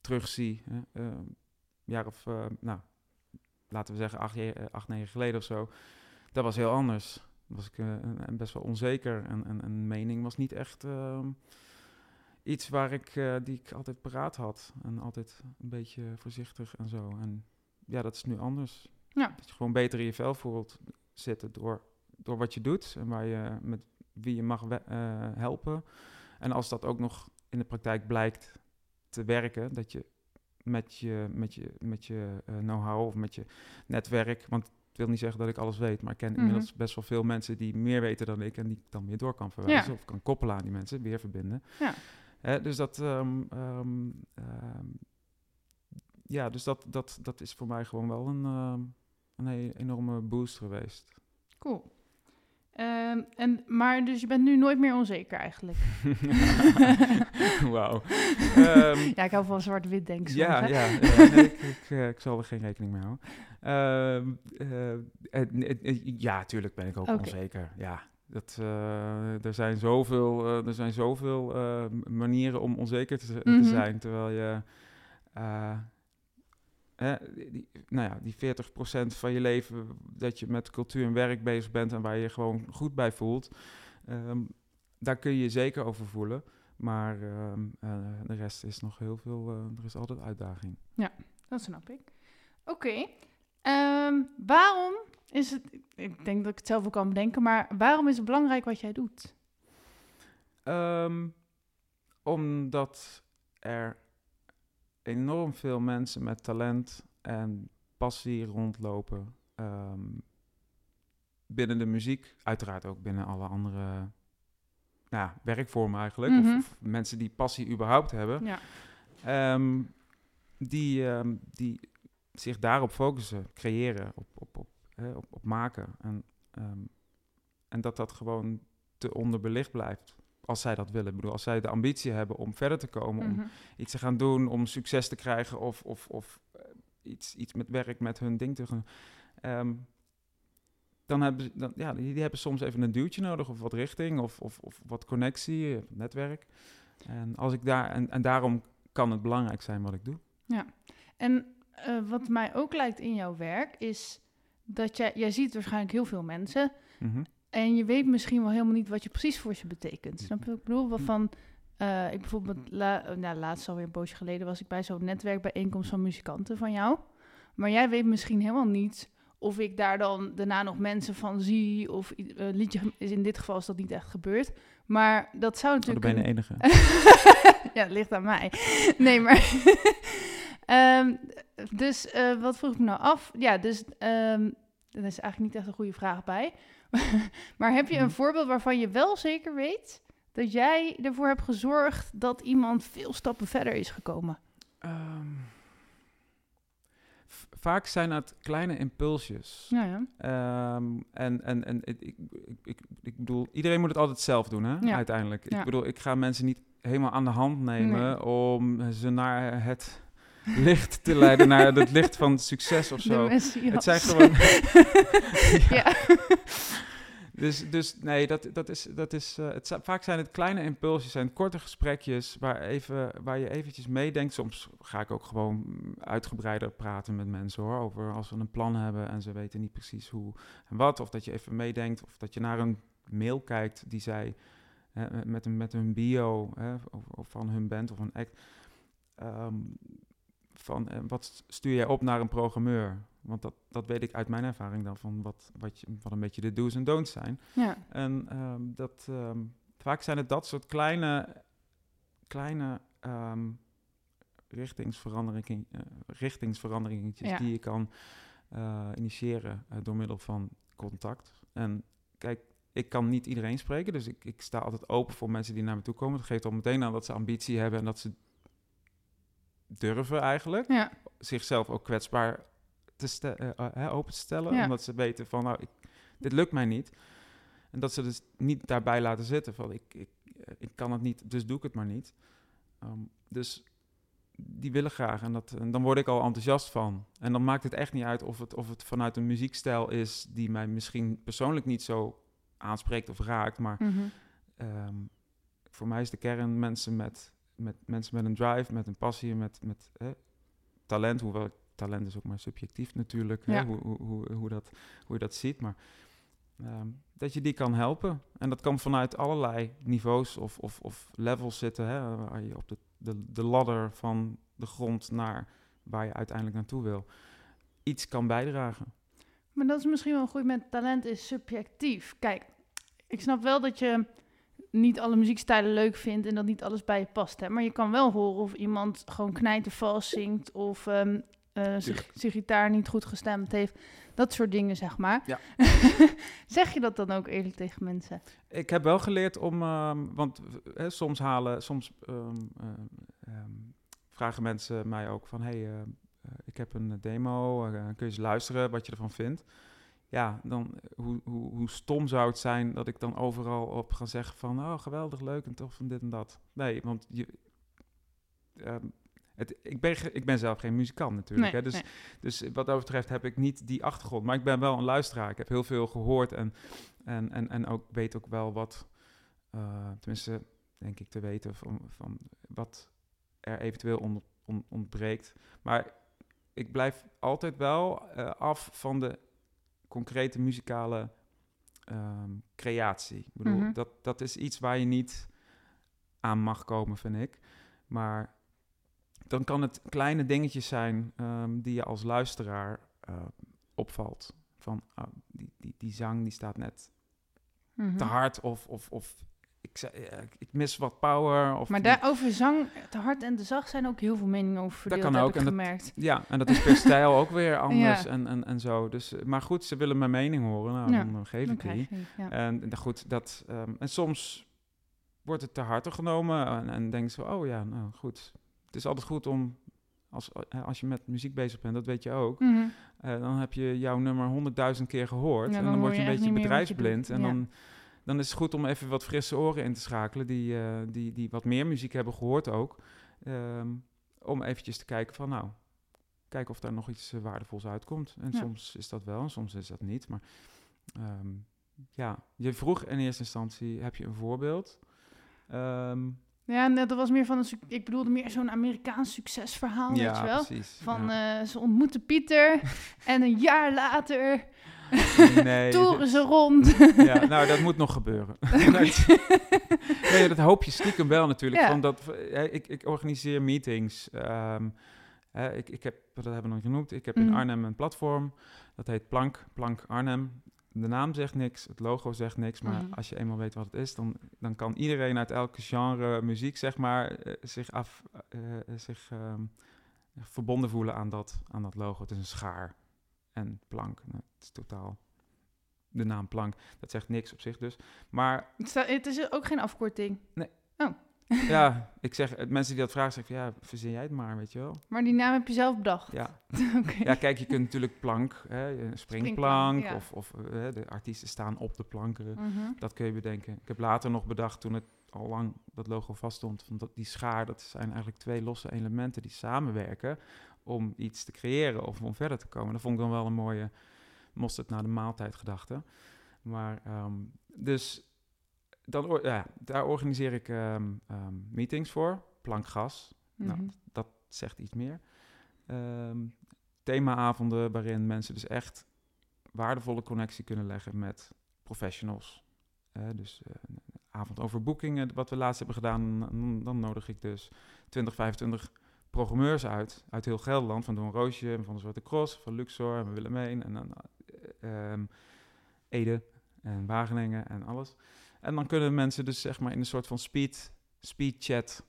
B: terugzie, hè, een jaar of, nou, laten we zeggen acht, acht, negen geleden of zo, dat was heel anders. Was ik eh, en- best wel onzeker en, en, en mening was niet echt ehm, iets waar ik, eh, die ik altijd paraat had. En altijd een beetje voorzichtig en zo. En ja, dat is nu anders.
A: Ja.
B: Dat je gewoon beter in je vel voelt zitten door door wat je doet en waar je met wie je mag eh, helpen. En als dat ook nog in de praktijk blijkt te werken, dat je met je, met je, met je eh, know-how of met je netwerk, want wil niet zeggen dat ik alles weet, maar ik ken
A: Mhm.
B: inmiddels best wel veel mensen die meer weten dan ik en die ik dan weer door kan verwijzen
A: Ja.
B: of kan koppelen aan die mensen, weer verbinden.
A: Ja.
B: Dus dat, ehm, ehm, ehm, ja, dus dat, dat, dat is voor mij gewoon wel een, een enorme boost geweest.
A: Cool. Ehm, en, maar dus je bent nu nooit meer onzeker eigenlijk. <laughs> <laughs>
B: Wauw. <laughs> Ehm,
A: Ja, ik hou van zwart-wit
B: ja,
A: soms, hè?
B: ja, ja nee, ik, ik, eh, ik zal er geen rekening mee houden. Ehm, eh, ja, tuurlijk ben ik ook onzeker. Ja, dat, eh, er zijn zoveel, er zijn zoveel manieren om onzeker te, te
A: Mhm.
B: zijn, terwijl je... hè, die, nou ja, die 40% van je leven dat je met cultuur en werk bezig bent en waar je je gewoon goed bij voelt, ehm, daar kun je je zeker over voelen. Maar ehm, eh, de rest is nog heel veel, eh, er is altijd uitdaging.
A: Dat snap ik. Oké. Ehm, waarom is het... Ik denk dat ik het zelf ook kan bedenken, maar waarom is het belangrijk wat jij doet?
B: Omdat er enorm veel mensen met talent en passie rondlopen. ehm, binnen de muziek, uiteraard ook binnen alle andere ja, werkvormen eigenlijk.
A: Mhm.
B: of, of mensen die passie überhaupt hebben.
A: Ja.
B: Ehm, die, ehm, die zich daarop focussen, creëren, op, op, op, hè, op, op maken. En, en dat dat gewoon te onderbelicht blijft. Als zij dat willen. Ik bedoel, als zij de ambitie hebben om verder te komen, om
A: Mhm.
B: iets te gaan doen, om succes te krijgen of, of, of eh, iets, iets met werk, met hun ding te gaan. ehm, dan hebben ze, dan, ja, die, die hebben soms even een duwtje nodig of wat richting of, of, of wat connectie, eh, netwerk. En, als ik daar, en, en daarom kan het belangrijk zijn wat ik doe.
A: En eh, wat mij ook lijkt in jouw werk is dat jij, jij ziet waarschijnlijk heel veel mensen
B: Mhm.
A: En je weet misschien wel helemaal niet wat je precies voor ze betekent. Snap je wat ik bedoel?
B: Hm.
A: Waarvan eh, ik bijvoorbeeld, la, eh, nou, laatst alweer een poosje geleden was ik bij zo'n netwerkbijeenkomst van muzikanten van jou. Maar jij weet misschien helemaal niet of ik daar dan daarna nog mensen van zie of een liedje is in dit geval is dat niet echt gebeurd. Maar dat zou
B: Oh,
A: natuurlijk
B: ben je de
A: kunnen-
B: enige. <laughs>
A: ja, het ligt aan mij. Nee, maar. <laughs> Ehm, dus eh, wat vroeg ik me nou af? Ja, dus. ehm er is eigenlijk niet echt een goede vraag bij. <laughs> maar heb je een
B: Mhm.
A: voorbeeld waarvan je wel zeker weet dat jij ervoor hebt gezorgd dat iemand veel stappen verder is gekomen?
B: Ehm, vaak zijn het kleine impulsjes.
A: Ja, ja.
B: Ehm, en en, en ik, ik, ik, bedoel, iedereen moet het altijd zelf doen, hè?
A: Ja.
B: Uiteindelijk. Ik bedoel, ik ga mensen niet helemaal aan de hand nemen
A: Nee.
B: om ze naar het licht te leiden, naar het licht van succes of zo. Het zijn gewoon. <laughs>
A: ja.
B: Dus, dus nee, dat, dat is. Dat is eh, het, vaak zijn het kleine impulsjes, zijn korte gesprekjes waar, even, waar je eventjes meedenkt. Soms ga ik ook gewoon uitgebreider praten met mensen hoor. Over als we een plan hebben en ze weten niet precies hoe en wat. Of dat je even meedenkt. Of dat je naar een mail kijkt die zij hè, met, een, met hun bio hè, of, of van hun band of een act. ehm, van eh, wat stuur jij op naar een programmeur? Want dat, dat weet ik uit mijn ervaring dan van wat, wat, je, wat een beetje de do's en don'ts zijn.
A: ja.
B: En ehm, dat, ehm, vaak zijn het dat soort kleine, kleine ehm, richtingsveranderingen, eh, richtingsveranderingetjes
A: Ja.
B: die je kan eh, initiëren door middel van contact. En kijk, ik kan niet iedereen spreken, dus ik, ik sta altijd open voor mensen die naar me toe komen. Dat geeft al meteen aan dat ze ambitie hebben en dat ze durven eigenlijk
A: ja.
B: zichzelf ook kwetsbaar te ste- eh, eh, open te stellen.
A: Ja.
B: Omdat ze weten van, nou, ik, dit lukt mij niet. En dat ze dus niet daarbij laten zitten van, ik, ik, eh, ik kan het niet, dus doe ik het maar niet. Ehm, dus die willen graag en, dat, en dan word ik al enthousiast van. En dan maakt het echt niet uit of het, of het vanuit een muziekstijl is die mij misschien persoonlijk niet zo aanspreekt of raakt, maar
A: Mhm.
B: Ehm, voor mij is de kern mensen met, met, mensen met een drive, met een passie, met, met hè, talent. Hoewel talent is ook maar subjectief natuurlijk, hè, hoe, hoe, hoe, hoe, dat, hoe je dat ziet. Maar ehm, dat je die kan helpen. En dat kan vanuit allerlei niveaus of, of, of levels zitten. Hè, waar je op de, de, de ladder van de grond naar waar je uiteindelijk naartoe wil. Iets kan bijdragen.
A: Maar dat is misschien wel goed met talent is subjectief. Kijk, ik snap wel dat je niet alle muziekstijlen leuk vindt en dat niet alles bij je past. Hè? Maar je kan wel horen of iemand gewoon knijtervals zingt of ehm, eh, zich, gitaar niet goed gestemd heeft. Dat soort dingen, zeg maar.
B: Ja. <laughs>
A: zeg je dat dan ook eerlijk tegen mensen?
B: Ik heb wel geleerd om, ehm, want soms halen, soms ehm, eh, vragen mensen mij ook van, hey, eh, ik heb een demo, kun je eens luisteren wat je ervan vindt? Ja, dan hoe, hoe, hoe stom zou het zijn dat ik dan overal op ga zeggen van, oh geweldig, leuk en tof en dit en dat. Nee, want je, ehm, het, ik, ben, ik ben zelf geen muzikant natuurlijk.
A: Nee,
B: hè, dus
A: nee.
B: dus wat dat betreft heb ik niet die achtergrond. Maar ik ben wel een luisteraar. Ik heb heel veel gehoord en, en, en, en ook weet ook wel wat, eh, tenminste denk ik te weten van, van wat er eventueel on, on- ontbreekt. Maar ik blijf altijd wel eh, af van de concrete muzikale ehm, creatie. Ik bedoel,
A: Mhm.
B: dat, dat is iets waar je niet aan mag komen, vind ik. Maar dan kan het kleine dingetjes zijn ehm, die je als luisteraar eh, opvalt. Van ah, die, die, die zang die staat net
A: Mhm.
B: te hard of, of, of ik, zei, ik mis wat power. Of
A: Maar daarover zang, te hard en te zacht zijn ook heel veel meningen over verdeeld,
B: kan
A: heb
B: ook, en dat-
A: gemerkt.
B: Ja, en dat is per <laughs> stijl ook weer anders
A: Ja.
B: en, en, en zo. Dus, eh, maar goed, ze willen mijn mening horen. Nou,
A: Ja,
B: dan, geef ik die.
A: je.
B: En en goed, dat, ehm, en soms wordt het te hard genomen en, en denken ze, oh ja, nou goed. Het is altijd goed om, als, eh, als je met muziek bezig bent, dat weet je ook,
A: Mhm.
B: eh, dan heb je jouw nummer honderdduizend keer gehoord.
A: Ja,
B: en
A: dan
B: word je
A: je
B: een beetje bedrijfsblind. En
A: Ja.
B: dan, dan is het goed om even wat frisse oren in te schakelen, die, eh, die, die wat meer muziek hebben gehoord ook. ehm, om eventjes te kijken van, nou, kijken of daar nog iets eh, waardevols uitkomt. En
A: Ja.
B: soms is dat wel, en soms is dat niet. Maar ehm, ja, je vroeg in eerste instantie, heb je een voorbeeld? Ehm,
A: Ja, dat was meer van een... Ik bedoelde meer zo'n Amerikaans succesverhaal, weet je
B: ja,
A: wel?
B: precies.
A: Van
B: ja.
A: eh, ze ontmoeten Pieter <laughs> en een jaar later
B: nee, <laughs>
A: toeren ze rond.
B: Ja, nou, dat moet nog gebeuren. <laughs> nee, dat hoop je stiekem wel natuurlijk.
A: Ja.
B: Van dat, eh, ik, ik organiseer meetings. ehm, ik, ik heb, dat hebben we nog genoemd, ik heb in
A: Mhm.
B: Arnhem een platform. Dat heet Plank, Plank Arnhem. De naam zegt niks, het logo zegt niks. Maar
A: Mhm.
B: als je eenmaal weet wat het is, dan, dan kan iedereen uit elke genre muziek, zeg maar, eh, zich, af, eh, zich ehm, verbonden voelen aan dat, aan dat logo. Het is een schaar en plank. Nou, het is totaal de naam plank. Dat zegt niks op zich dus. Maar
A: Het sta- Het is ook geen afkorting.
B: ja, <laughs> ik zeg, eh, mensen die dat vragen, zeggen van, ja, verzin jij het maar, weet je wel.
A: Maar die naam heb je zelf bedacht.
B: Ja, <laughs> ja kijk, je kunt natuurlijk plank, hè, een springplank,
A: ja.
B: of, of eh, de artiesten staan op de planken.
A: Mhm.
B: Dat kun je bedenken. Ik heb later nog bedacht, toen het al lang dat logo vaststond, van dat die schaar, dat zijn eigenlijk twee losse elementen die samenwerken om iets te creëren of om verder te komen. Dat vond ik dan wel een mooie mosterd naar de maaltijd gedachte. Maar ehm, dus dan, ja, daar organiseer ik ehm, ehm, meetings voor. Plankgas, nou,
A: Mhm.
B: dat zegt iets meer. Themaavonden waarin mensen dus echt waardevolle connectie kunnen leggen met professionals. Dus eh, een avond over boekingen, wat we laatst hebben gedaan, dan, dan nodig ik dus 20, 25 programmeurs uit, uit heel Gelderland, van Don Roosje, en van de Zwarte Cross, van Luxor, en Willemijn, en dan eh, ehm, Ede en Wageningen en alles. En dan kunnen mensen dus zeg maar in een soort van speed, speed chat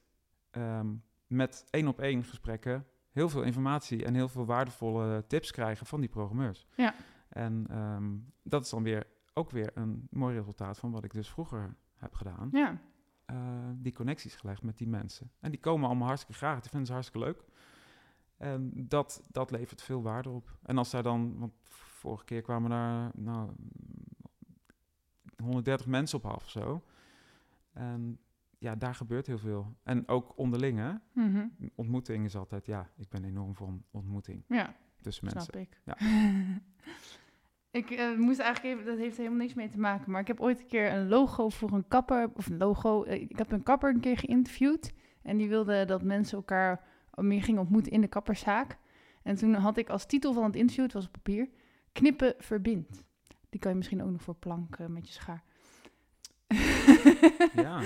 B: ehm, met één op één gesprekken heel veel informatie en heel veel waardevolle tips krijgen van die programmeurs.
A: Ja.
B: En ehm, dat is dan weer ook weer een mooi resultaat van wat ik dus vroeger heb gedaan.
A: Ja.
B: Eh, die connecties gelegd met die mensen. En die komen allemaal hartstikke graag. Die vinden ze hartstikke leuk. En dat, dat levert veel waarde op. En als daar dan, want vorige keer kwamen daar nou, 130 mensen op af of zo. En ja, daar gebeurt heel veel. En ook onderling, hè.
A: Mhm.
B: Ontmoeting is altijd, ja, ik ben enorm voor een ontmoeting
A: Ja,
B: tussen mensen.
A: snap ik.
B: Ja. <laughs>
A: ik eh, moest eigenlijk even, dat heeft helemaal niks mee te maken, maar ik heb ooit een keer een logo voor een kapper, of een logo, eh, ik heb een kapper een keer geïnterviewd en die wilde dat mensen elkaar meer gingen ontmoeten in de kapperszaak. En toen had ik als titel van het interview, het was op papier, knippen verbindt. Die kan je misschien ook nog voor plank eh, met je schaar.
B: Ja.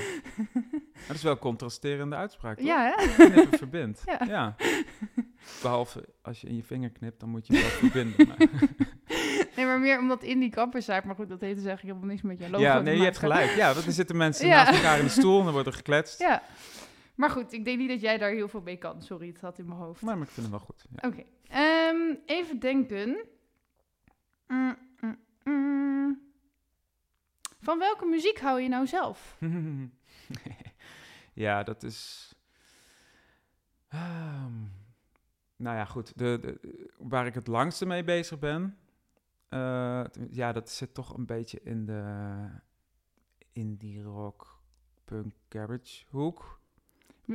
B: <laughs> Dat is wel een contrasterende uitspraak, toch?
A: Ja, hè?
B: Knippen verbindt. <laughs>
A: Ja.
B: ja. Behalve als je in je vinger knipt, dan moet je wel verbinden. Maar. <laughs>
A: Maar meer omdat indie kappers zijn. Maar goed, dat heeft dus eigenlijk helemaal niks met je logo
B: ja, nee, je hebt gelijk. Ja, want er <laughs> zitten mensen
A: Ja.
B: naast elkaar in de stoel en dan wordt er gekletst.
A: Ja. Maar goed, ik denk niet dat jij daar heel veel mee kan. Sorry, het zat in mijn hoofd.
B: Maar, maar ik vind het wel goed. Ja.
A: Oké. Ehm, even denken. Mm, mm, mm. Van welke muziek hou je nou zelf? <laughs>
B: ja, dat is. Ehm, nou ja, goed. De, de, waar ik het langste mee bezig ben. Eh, ja, dat zit toch een beetje in de indie rock, punk, garage hoek.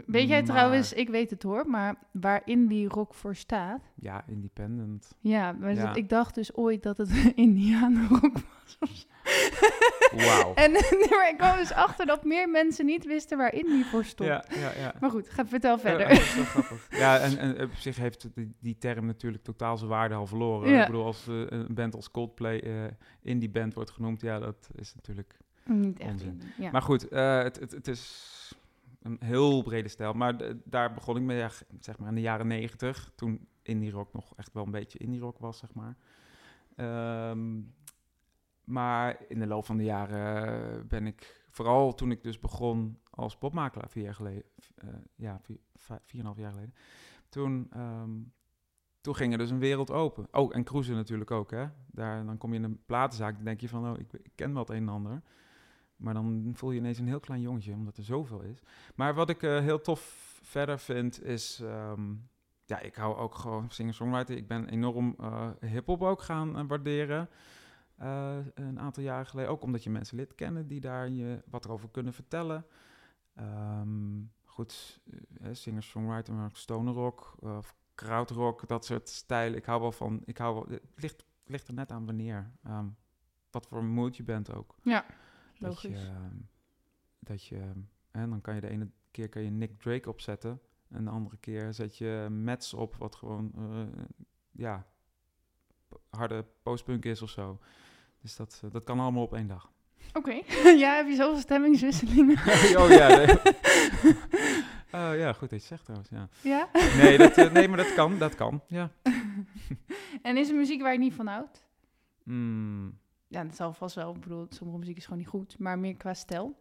A: Weet jij
B: Maar-
A: trouwens, ik weet het hoor, maar waar indie rock voor staat?
B: Ja, independent.
A: Ja, maar
B: Ja.
A: ik dacht dus ooit dat het <laughs> Indianen rock was. <laughs>
B: Wauw. <laughs>
A: En nee, <laughs> maar ik kwam dus achter dat meer mensen niet wisten waar indie voor stond.
B: Ja, ja, ja.
A: Maar goed, ga vertel verder.
B: Ja, <laughs> dat is wel grappig. Ja, en, en op zich heeft die, die term natuurlijk totaal zijn waarde al verloren.
A: Ja.
B: Ik bedoel, als eh, een band als Coldplay eh indie band wordt genoemd, ja, dat is natuurlijk...
A: niet echt
B: onzin.
A: indie, ja.
B: Maar goed, eh, het, het, het is een heel brede stijl. Maar daar begon ik mee, zeg maar, in de jaren negentig. Toen indie rock nog echt wel een beetje indie rock was, zeg maar. Ehm, maar in de loop van de jaren ben ik, vooral toen ik dus begon als popmakelaar, vier jaar geleden, eh, ja, vier, vijf, vier en half jaar geleden, toen, ehm, toen ging er dus een wereld open. Oh, en cruisen natuurlijk ook, hè. Daar, dan kom je in een platenzaak, dan denk je van, oh, ik, ken wel het een en ander. Maar dan voel je ineens een heel klein jongetje, omdat er zoveel is. Maar wat ik eh, heel tof verder vind, is... ehm, ja, ik hou ook gewoon singer-songwriter. Ik ben enorm eh hip-hop ook gaan eh, waarderen. Eh, een aantal jaren geleden. Ook omdat je mensen leert kennen die daar je wat over kunnen vertellen. Ehm, goed, eh, singer-songwriter, maar ook stoner rock eh, of krautrock, dat soort stijlen. Ik hou wel van. Ik hou wel, het ligt, ligt er net aan wanneer. ehm, wat voor mood je bent ook.
A: Ja,
B: Dat je,
A: logisch.
B: ehm, dat je, en dan kan je de ene keer kan je Nick Drake opzetten. En de andere keer zet je Mets op, wat gewoon, ja, harde postpunk is of zo. Dus dat, eh, dat kan allemaal op één dag.
A: Oké, <laughs> ja, heb je zoveel stemmingswisselingen? <laughs>
B: oh ja, nee. <laughs> Oh ja, goed dat je zegt trouwens, ja.
A: ja?
B: Nee, dat, eh, nee, maar dat kan, dat kan, ja.
A: En is er muziek waar je niet van houdt?
B: Mm,
A: Ja, dat zal vast wel. Ik bedoel, sommige muziek is gewoon niet goed, maar meer qua stijl.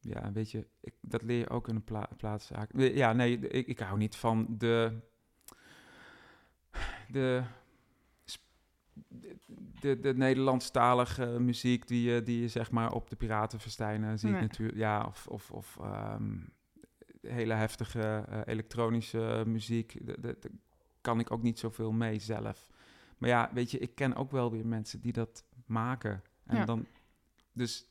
B: ja, weet je, ik, dat leer je ook in een pla plaatszaak. Ja, nee, ik, ik hou niet van de... De... De, de Nederlandstalige muziek die je, die je zeg maar op de Piratenfestijnen ziet
A: Nee.
B: natuurlijk. Ja, of, of, of ehm, hele heftige eh, elektronische muziek. Daar kan ik ook niet zoveel mee zelf. Maar ja, weet je, ik ken ook wel weer mensen die dat maken. En
A: Ja.
B: dan, dus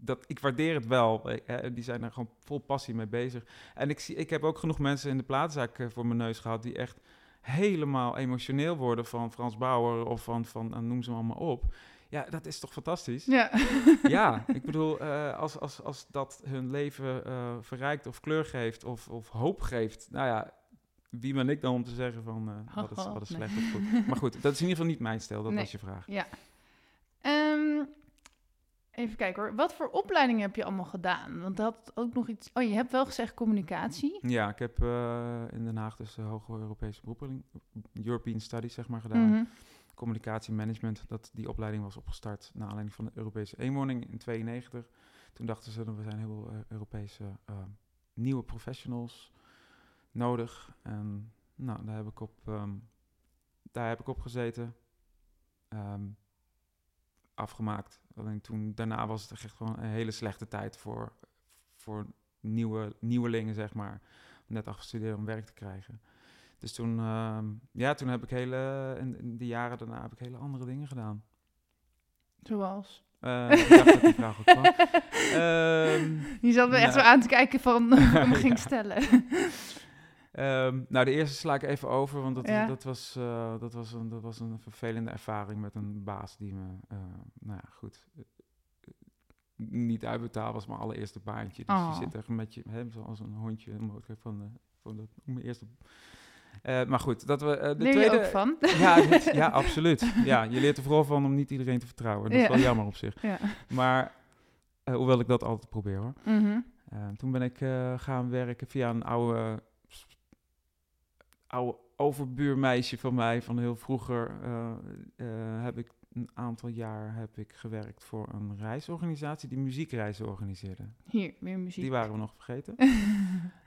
B: dat, ik waardeer het wel. eh, eh, die zijn er gewoon vol passie mee bezig. En ik, zie, ik heb ook genoeg mensen in de plaatzaak voor mijn neus gehad... die echt helemaal emotioneel worden van Frans Bauer... of van, van eh, noem ze allemaal op. Ja, dat is toch fantastisch?
A: Ja. <laughs>
B: Ja, ik bedoel, eh, als, als, als dat hun leven eh, verrijkt of kleur geeft of, of hoop geeft... nou ja, wie ben ik dan om te zeggen van eh, wat, is, wat is
A: Nee.
B: slecht of goed? Maar goed, dat is in ieder geval niet mijn stijl, dat
A: Nee.
B: was je vraag.
A: Ja. Even kijken hoor. Wat voor opleidingen heb je allemaal gedaan? Want dat had ook nog iets... Oh, je hebt wel gezegd communicatie.
B: Ja, ik heb eh, in Den Haag dus de Hoge Europese beroepen, European Studies zeg maar gedaan.
A: Mhm.
B: Communicatiemanagement, dat die opleiding was opgestart naar aanleiding van de Europese eenwoning in 92. Toen dachten ze, we zijn heel veel eh, Europese eh, nieuwe professionals nodig. En nou, daar heb ik op, ehm, daar heb ik op gezeten. Ehm, afgemaakt. Alleen toen, daarna was het echt gewoon een hele slechte tijd voor, voor nieuwe, nieuwelingen, zeg maar. Net afgestudeerd om werk te krijgen. Dus toen, ehm, ja, toen heb ik hele, in, in de jaren daarna heb ik hele andere dingen gedaan.
A: Zoals?
B: Ik dacht dat die vraag ook kwam. <laughs> Ehm,
A: Je zat me echt
B: Nou.
A: zo aan te kijken van <laughs> <laughs> ik hem ging stellen.
B: Ehm, nou, de eerste sla ik even over, want dat,
A: Ja.
B: dat, was, eh, dat, was een, dat was een vervelende ervaring met een baas die me, eh, nou ja, goed, eh, niet uitbetaald was mijn allereerste baantje. Dus
A: Oh.
B: je zit er met je, hè, zoals een hondje, van, van dat, mijn eerste... Maar goed, dat we de
A: Leer
B: tweede...
A: je ook van? <laughs>
B: Ja, dit- ja, <laughs> absoluut. Ja, je leert er vooral van om niet iedereen te vertrouwen. Dat is wel jammer op zich.
A: Ja.
B: Maar, hoewel ik dat altijd probeer hoor.
A: Mhm.
B: Eh, toen ben ik gaan werken via een oude, oude overbuurmeisje van mij van heel vroeger eh, eh, heb ik een aantal jaar heb ik gewerkt voor een reisorganisatie die muziekreizen organiseerde.
A: Hier, weer muziek.
B: Die waren we nog vergeten. <laughs>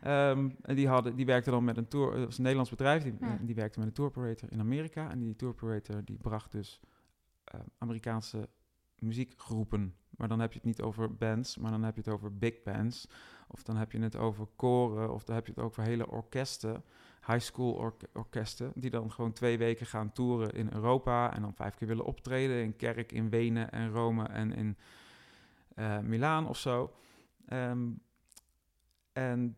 B: Ehm, en die, hadden, die werkte dan met een tour, het was een Nederlands bedrijf, die,
A: Ja.
B: die werkte met een tour operator in Amerika. En die tour operator die bracht dus eh, Amerikaanse muziekgroepen. Maar dan heb je het niet over bands, maar dan heb je het over big bands. Of dan heb je het over koren, of dan heb je het over hele orkesten, high school ork- orkesten, die dan gewoon twee weken gaan toeren in Europa en dan vijf keer willen optreden in Kerk, in Wenen en Rome en in eh Milaan of zo. Ehm, en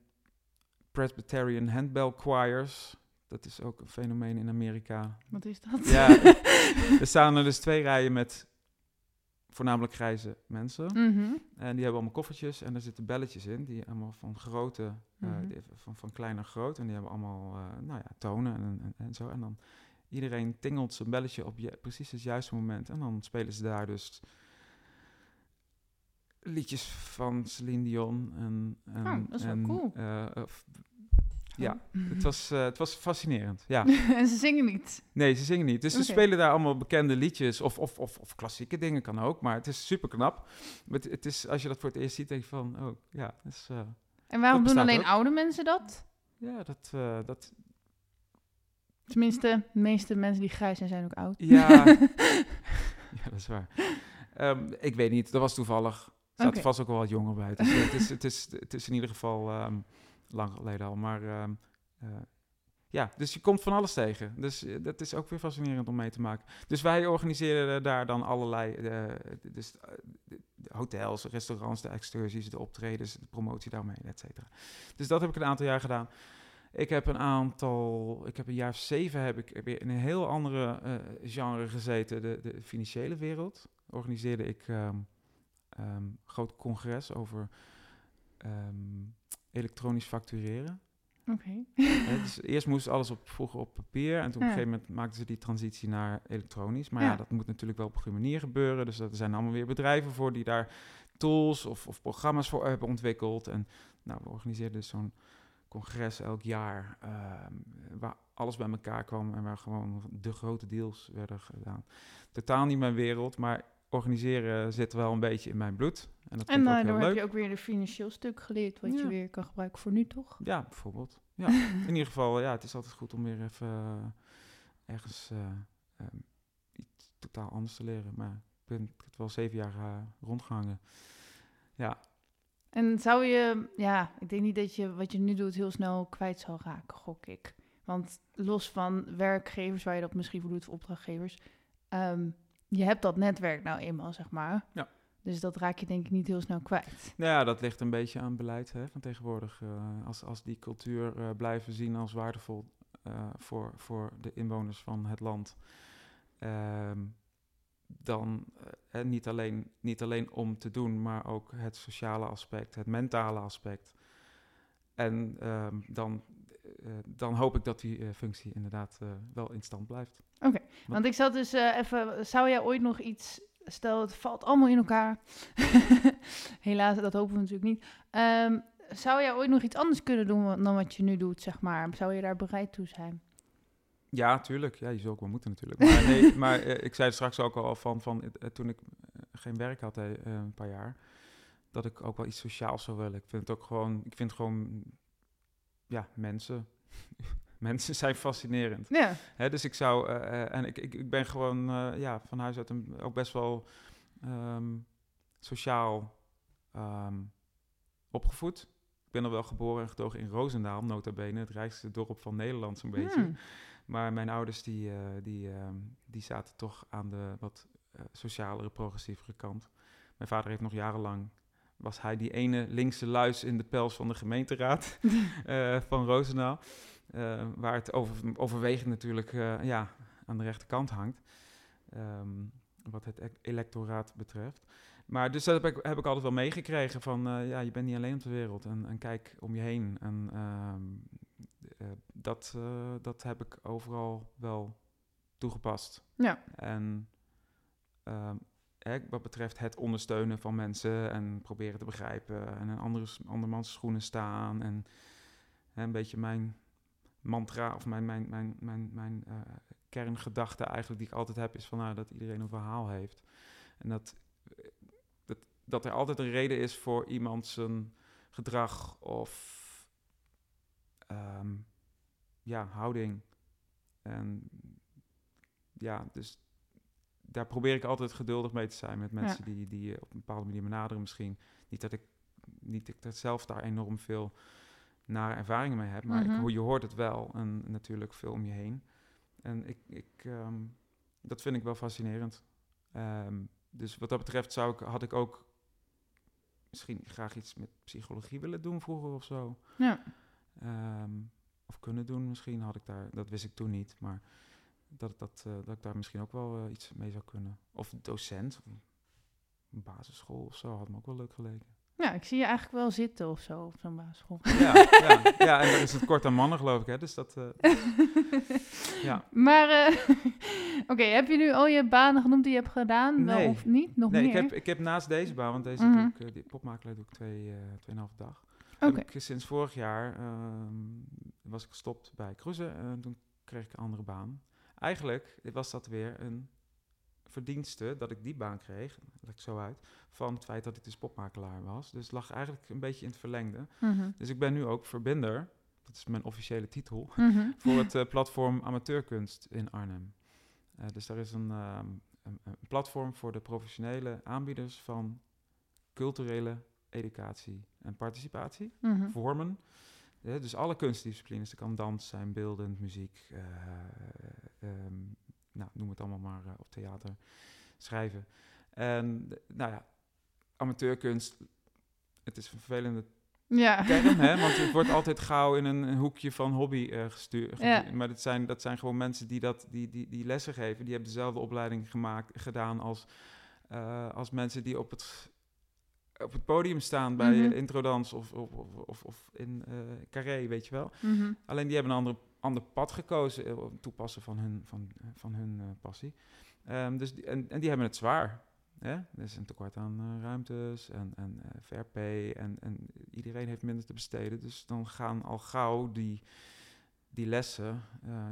B: Presbyterian Handbell Choirs, dat is ook een fenomeen in Amerika.
A: Wat is dat?
B: Ja, <laughs> er staan er dus twee rijen met voornamelijk grijze mensen.
A: Mhm.
B: En die hebben allemaal koffertjes en er zitten belletjes in, die allemaal van grote, eh,
A: Mhm.
B: van, van klein naar groot. En die hebben allemaal, eh, nou ja, tonen en, en, en zo. En dan iedereen tingelt zijn belletje op je, precies het juiste moment. En dan spelen ze daar dus liedjes van Celine Dion. En, en,
A: Oh, dat is wel
B: en,
A: cool.
B: eh, ja,
A: Oh.
B: het was, eh, het was fascinerend, ja. <laughs>
A: en ze zingen niet.
B: Nee, ze zingen niet. Dus ze spelen daar allemaal bekende liedjes of, of, of, of klassieke dingen kan ook. Maar het is super knap. Het, het is, als je dat voor het eerst ziet, denk je van, oh ja, eh,
A: En waarom doen alleen
B: ook.
A: oude mensen dat?
B: ja, dat, eh, dat,
A: Tenminste, de meeste mensen die grijs zijn, zijn ook oud.
B: ja, <laughs> <laughs> ja, dat is waar. Ehm, ik weet niet, dat was toevallig. Er zaten vast ook wel wat jonger bij. Dus, het, is, het, is, het is in ieder geval ehm, lang geleden al. Maar ehm, eh, ja, dus je komt van alles tegen. Dus eh, dat is ook weer fascinerend om mee te maken. Dus wij organiseren daar dan allerlei eh, dus, hotels, restaurants, de excursies, de optredens, de promotie daarmee, et cetera. Dus dat heb ik een aantal jaar gedaan. Ik heb een aantal, ik heb een jaar zeven heb ik weer in een heel andere genre gezeten, de, de financiële wereld. Organiseerde ik ehm, groot congres over elektronisch factureren.
A: Oké.
B: Dus eerst moest alles op, vroeger op papier en toen op een gegeven moment maakten ze die transitie naar elektronisch. Maar ja.
A: Ja.
B: dat moet natuurlijk wel op een goede manier gebeuren. Dus er zijn allemaal weer bedrijven voor die daar tools of, of programma's voor hebben ontwikkeld. En nou, we organiseerden dus zo'n congres elk jaar ehm, waar alles bij elkaar kwam en waar gewoon de grote deals werden gedaan. Totaal niet mijn wereld, maar organiseren zit wel een beetje in mijn bloed. En dat vind ik ook
A: uh,
B: heel
A: dan
B: leuk.
A: heb je ook weer een financieel stuk geleerd, wat je weer kan gebruiken voor nu, toch?
B: Ja, bijvoorbeeld. Ja, <laughs> in ieder geval, ja, het is altijd goed om weer even eh, ergens eh, ehm, iets totaal anders te leren. Maar ik ben ik heb wel zeven jaar eh, rondgehangen. Ja,
A: En zou je, ja, ik denk niet dat je wat je nu doet heel snel kwijt zal raken, gok ik. Want los van werkgevers, waar je dat misschien voor doet, of opdrachtgevers, ehm, je hebt dat netwerk nou eenmaal, zeg maar.
B: Ja.
A: Dus dat raak je denk ik niet heel snel kwijt.
B: nou ja, dat ligt een beetje aan beleid hè, van tegenwoordig. Eh, als, als die cultuur eh, blijven zien als waardevol eh, voor, voor de inwoners van het land, ehm, dan eh, niet, alleen, niet alleen om te doen, maar ook het sociale aspect, het mentale aspect. En ehm, dan, dan hoop ik dat die eh, functie inderdaad eh, wel in stand blijft.
A: Want ik zat dus eh, even, zou jij ooit nog iets, stel het valt allemaal in elkaar. <laughs> Helaas, dat hopen we natuurlijk niet. Ehm, zou jij ooit nog iets anders kunnen doen dan wat je nu doet, zeg maar? Zou je daar bereid toe zijn?
B: Ja, tuurlijk. Ja, je zou ook wel moeten natuurlijk. Maar, nee, <laughs> maar eh, ik zei straks ook al van, van eh, toen ik eh, geen werk had eh, een paar jaar, dat ik ook wel iets sociaals zou willen. Ik vind het ook gewoon, ik vind gewoon, ja, mensen. <laughs> mensen zijn fascinerend.
A: Ja.
B: Hè, dus ik zou, eh, eh, en ik, ik, ik ben gewoon eh, ja, van huis uit een, ook best wel ehm, sociaal ehm, opgevoed. Ik ben al wel geboren en getogen in Roosendaal, nota bene, het rijkste dorp van Nederland zo'n beetje.
A: Hmm.
B: Maar mijn ouders die, die, ehm, die zaten toch aan de wat socialere, progressievere kant. Mijn vader heeft nog jarenlang, was hij die ene linkse luis in de pels van de gemeenteraad <laughs> eh, van Roosendaal. eh, waar het over, overwegend natuurlijk eh, ja, aan de rechterkant hangt. ehm, wat het e- electoraat betreft. Maar dus dat heb ik, heb ik altijd wel meegekregen van, ja, je bent niet alleen op de wereld. En, en kijk om je heen. En ehm, eh, dat, dat heb ik overal wel toegepast.
A: Ja.
B: En ehm, wat betreft het ondersteunen van mensen en proberen te begrijpen en in andere, andermans schoenen staan en hè, een beetje mijn mantra of mijn, mijn, mijn, mijn, mijn eh, kerngedachte eigenlijk die ik altijd heb, is van nou, dat iedereen een verhaal heeft. En dat, eh, dat, dat er altijd een reden is voor iemand zijn gedrag of ehm, ja, houding. En ja, dus daar probeer ik altijd geduldig mee te zijn met mensen die, die je op een bepaalde manier benaderen misschien. Niet dat ik, niet dat ik zelf daar enorm veel nare ervaringen mee heb, maar ik, je hoort het wel en natuurlijk veel om je heen. En ik, ik, ehm, dat vind ik wel fascinerend. Ehm, dus wat dat betreft zou ik, had ik ook misschien graag iets met psychologie willen doen vroeger of zo.
A: Ja.
B: Ehm, of kunnen doen misschien had ik daar, dat wist ik toen niet, maar dat, dat, eh, dat ik daar misschien ook wel eh, iets mee zou kunnen. Of docent, of een basisschool of zo, had me ook wel leuk geleken.
A: ja, ik zie je eigenlijk wel zitten of zo op zo'n basisschool.
B: Ja, ja, ja, en dan is het kort aan mannen geloof ik, hè, dus dat... eh, <laughs> Ja.
A: Maar, <laughs> oké, heb je nu al je banen genoemd die je hebt gedaan? Wel
B: Nee.
A: of niet? Nog
B: nee,
A: meer?
B: ik heb, ik heb naast deze baan, want deze
A: Mhm.
B: doe ik, die popmakelaar doe ik twee, tweeënhalve dag.
A: Oké.
B: Sinds vorig jaar ehm, was ik gestopt bij cruisen en toen kreeg ik een andere baan. Eigenlijk was dat weer een verdienste dat ik die baan kreeg, leg ik zo uit, van het feit dat ik dus popmakelaar was. Dus lag eigenlijk een beetje in het verlengde.
A: Mhm.
B: Dus ik ben nu ook verbinder, dat is mijn officiële titel,
A: Mhm. <laughs>
B: voor het eh, platform Amateurkunst in Arnhem. Eh, dus daar is een, ehm, een, een platform voor de professionele aanbieders van culturele educatie en participatie,
A: Mhm.
B: vormen. Dus alle kunstdisciplines, het kan dans zijn, beeldend, muziek, eh, ehm, nou, noem het allemaal maar, eh, op theater, schrijven. En nou ja, amateurkunst, het is een vervelende
A: Ja.
B: term, hè? Want het <laughs> wordt altijd gauw in een, een hoekje van hobby eh gestuurd.
A: Ja.
B: Maar dat zijn, dat zijn gewoon mensen die, dat, die, die, die lessen geven. Die hebben dezelfde opleiding gemaakt, gedaan als, als mensen die op het, op het podium staan bij
A: Mhm.
B: introdans of, of, of, of, in eh carré, weet je wel.
A: Mhm.
B: Alleen die hebben een ander, ander pad gekozen, eh, op toepassen van hun, van, eh, van hun passie. Ehm, dus die, en, en die hebben het zwaar. Hè? Er is een tekort aan ruimtes en, en VRP en, en iedereen heeft minder te besteden. Dus dan gaan al gauw die, die lessen,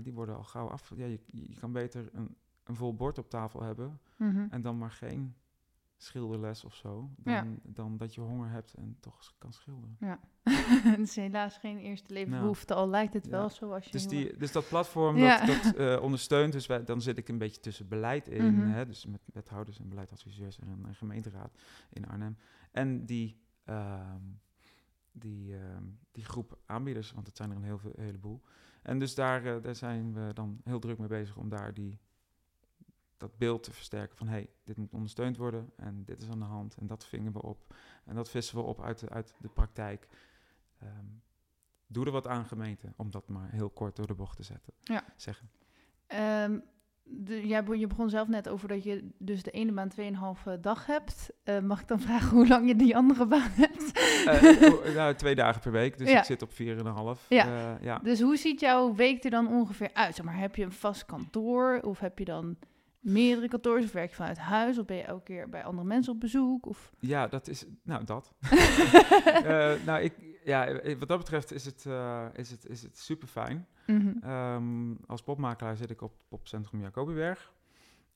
B: die worden al gauw af. Ja, je, je kan beter een, een vol bord op tafel hebben
A: Mhm.
B: en dan maar geen schilderles of zo. Dan,
A: Ja.
B: dan dat je honger hebt en toch kan schilderen. <laughs>
A: Het is helaas geen eerste levensbehoefte, al lijkt het
B: Ja.
A: wel zo als je...
B: Dus, die, dus dat platform
A: Ja.
B: dat, dat eh, ondersteunt, dus wij, dan zit ik een beetje tussen beleid in,
A: Mhm.
B: hè, dus met wethouders en beleidsadviseurs en een gemeenteraad in Arnhem. En die, ehm, die, ehm, die groep aanbieders, want het zijn er een heel veel, heleboel. En dus daar, eh, daar zijn we dan heel druk mee bezig om daar die, dat beeld te versterken van hey, dit moet ondersteund worden en dit is aan de hand en dat vingen we op en dat vissen we op uit de, uit de praktijk. Ehm, doe er wat aan gemeente, om dat maar heel kort door de bocht te zetten.
A: Ja.
B: Zeggen.
A: Ehm, de, jij je begon zelf net over dat je dus de ene baan 2,5 dag hebt. Eh, mag ik dan <laughs> vragen hoe lang je die andere baan hebt?
B: Eh, <laughs> nou, twee dagen per week, dus
A: Ja.
B: ik zit op 4,5.
A: Ja.
B: Eh, ja.
A: Dus hoe ziet jouw week er dan ongeveer uit? Zeg maar, heb je een vast kantoor of heb je dan meerdere kantoors of werk je vanuit huis of ben je elke keer bij andere mensen op bezoek? Of...
B: ja, dat is, nou dat. <laughs> Eh, nou, ik, ja, eh, wat dat betreft is het, eh, is het, is het super fijn.
A: Mhm.
B: Ehm, als popmakelaar zit ik op popcentrum Jacobiberg.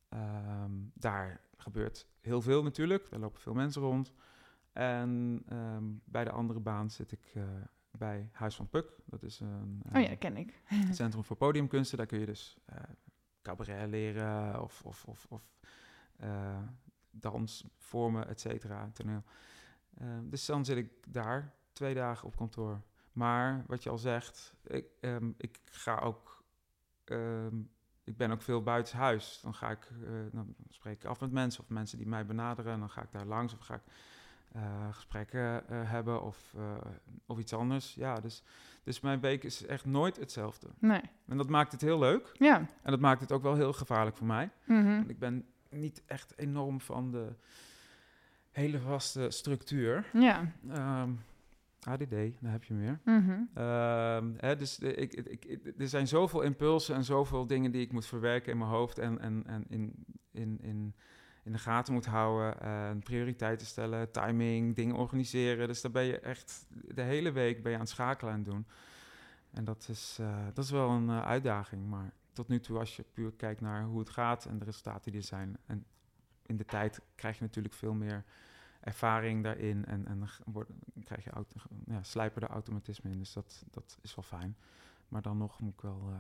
B: Ehm, daar gebeurt heel veel natuurlijk. Daar lopen veel mensen rond. En ehm, bij de andere baan zit ik bij Huis van Puk. Dat is een
A: Oh ja, ken ik.
B: centrum voor podiumkunsten. Daar kun je dus cabaret leren of, of, of, of eh, dans, vormen, et cetera, toneel. Ehm, dus dan zit ik daar twee dagen op kantoor. Maar wat je al zegt, ik, ehm, ik ga ook, ehm, ik ben ook veel buitenshuis. Dan ga ik, eh, dan spreek ik af met mensen of mensen die mij benaderen. En dan ga ik daar langs of ga ik eh, gesprekken eh, hebben of, eh, of iets anders. Ja, dus, dus mijn week is echt nooit hetzelfde.
A: Nee.
B: En dat maakt het heel leuk.
A: Ja.
B: En dat maakt het ook wel heel gevaarlijk voor mij.
A: Mhm.
B: Want ik ben niet echt enorm van de hele vaste structuur.
A: Ja.
B: ADD, daar heb je meer.
A: Mhm.
B: Ehm, hè, dus de- ik, ik, ik- er zijn zoveel impulsen en zoveel dingen die ik moet verwerken in mijn hoofd en, en, en in, in, in, in de gaten moet houden. En prioriteiten stellen, timing, dingen organiseren. Dus daar ben je echt de hele week ben je aan het schakelen het doen. En dat is, eh, dat is wel een eh, uitdaging. Maar tot nu toe, als je puur kijkt naar hoe het gaat en de resultaten die er zijn. En in de tijd krijg je natuurlijk veel meer ervaring daarin. En, en wordt- krijg je auto, ja, slijpen de automatisme in. Dus dat, dat is wel fijn. Maar dan nog moet ik wel eh,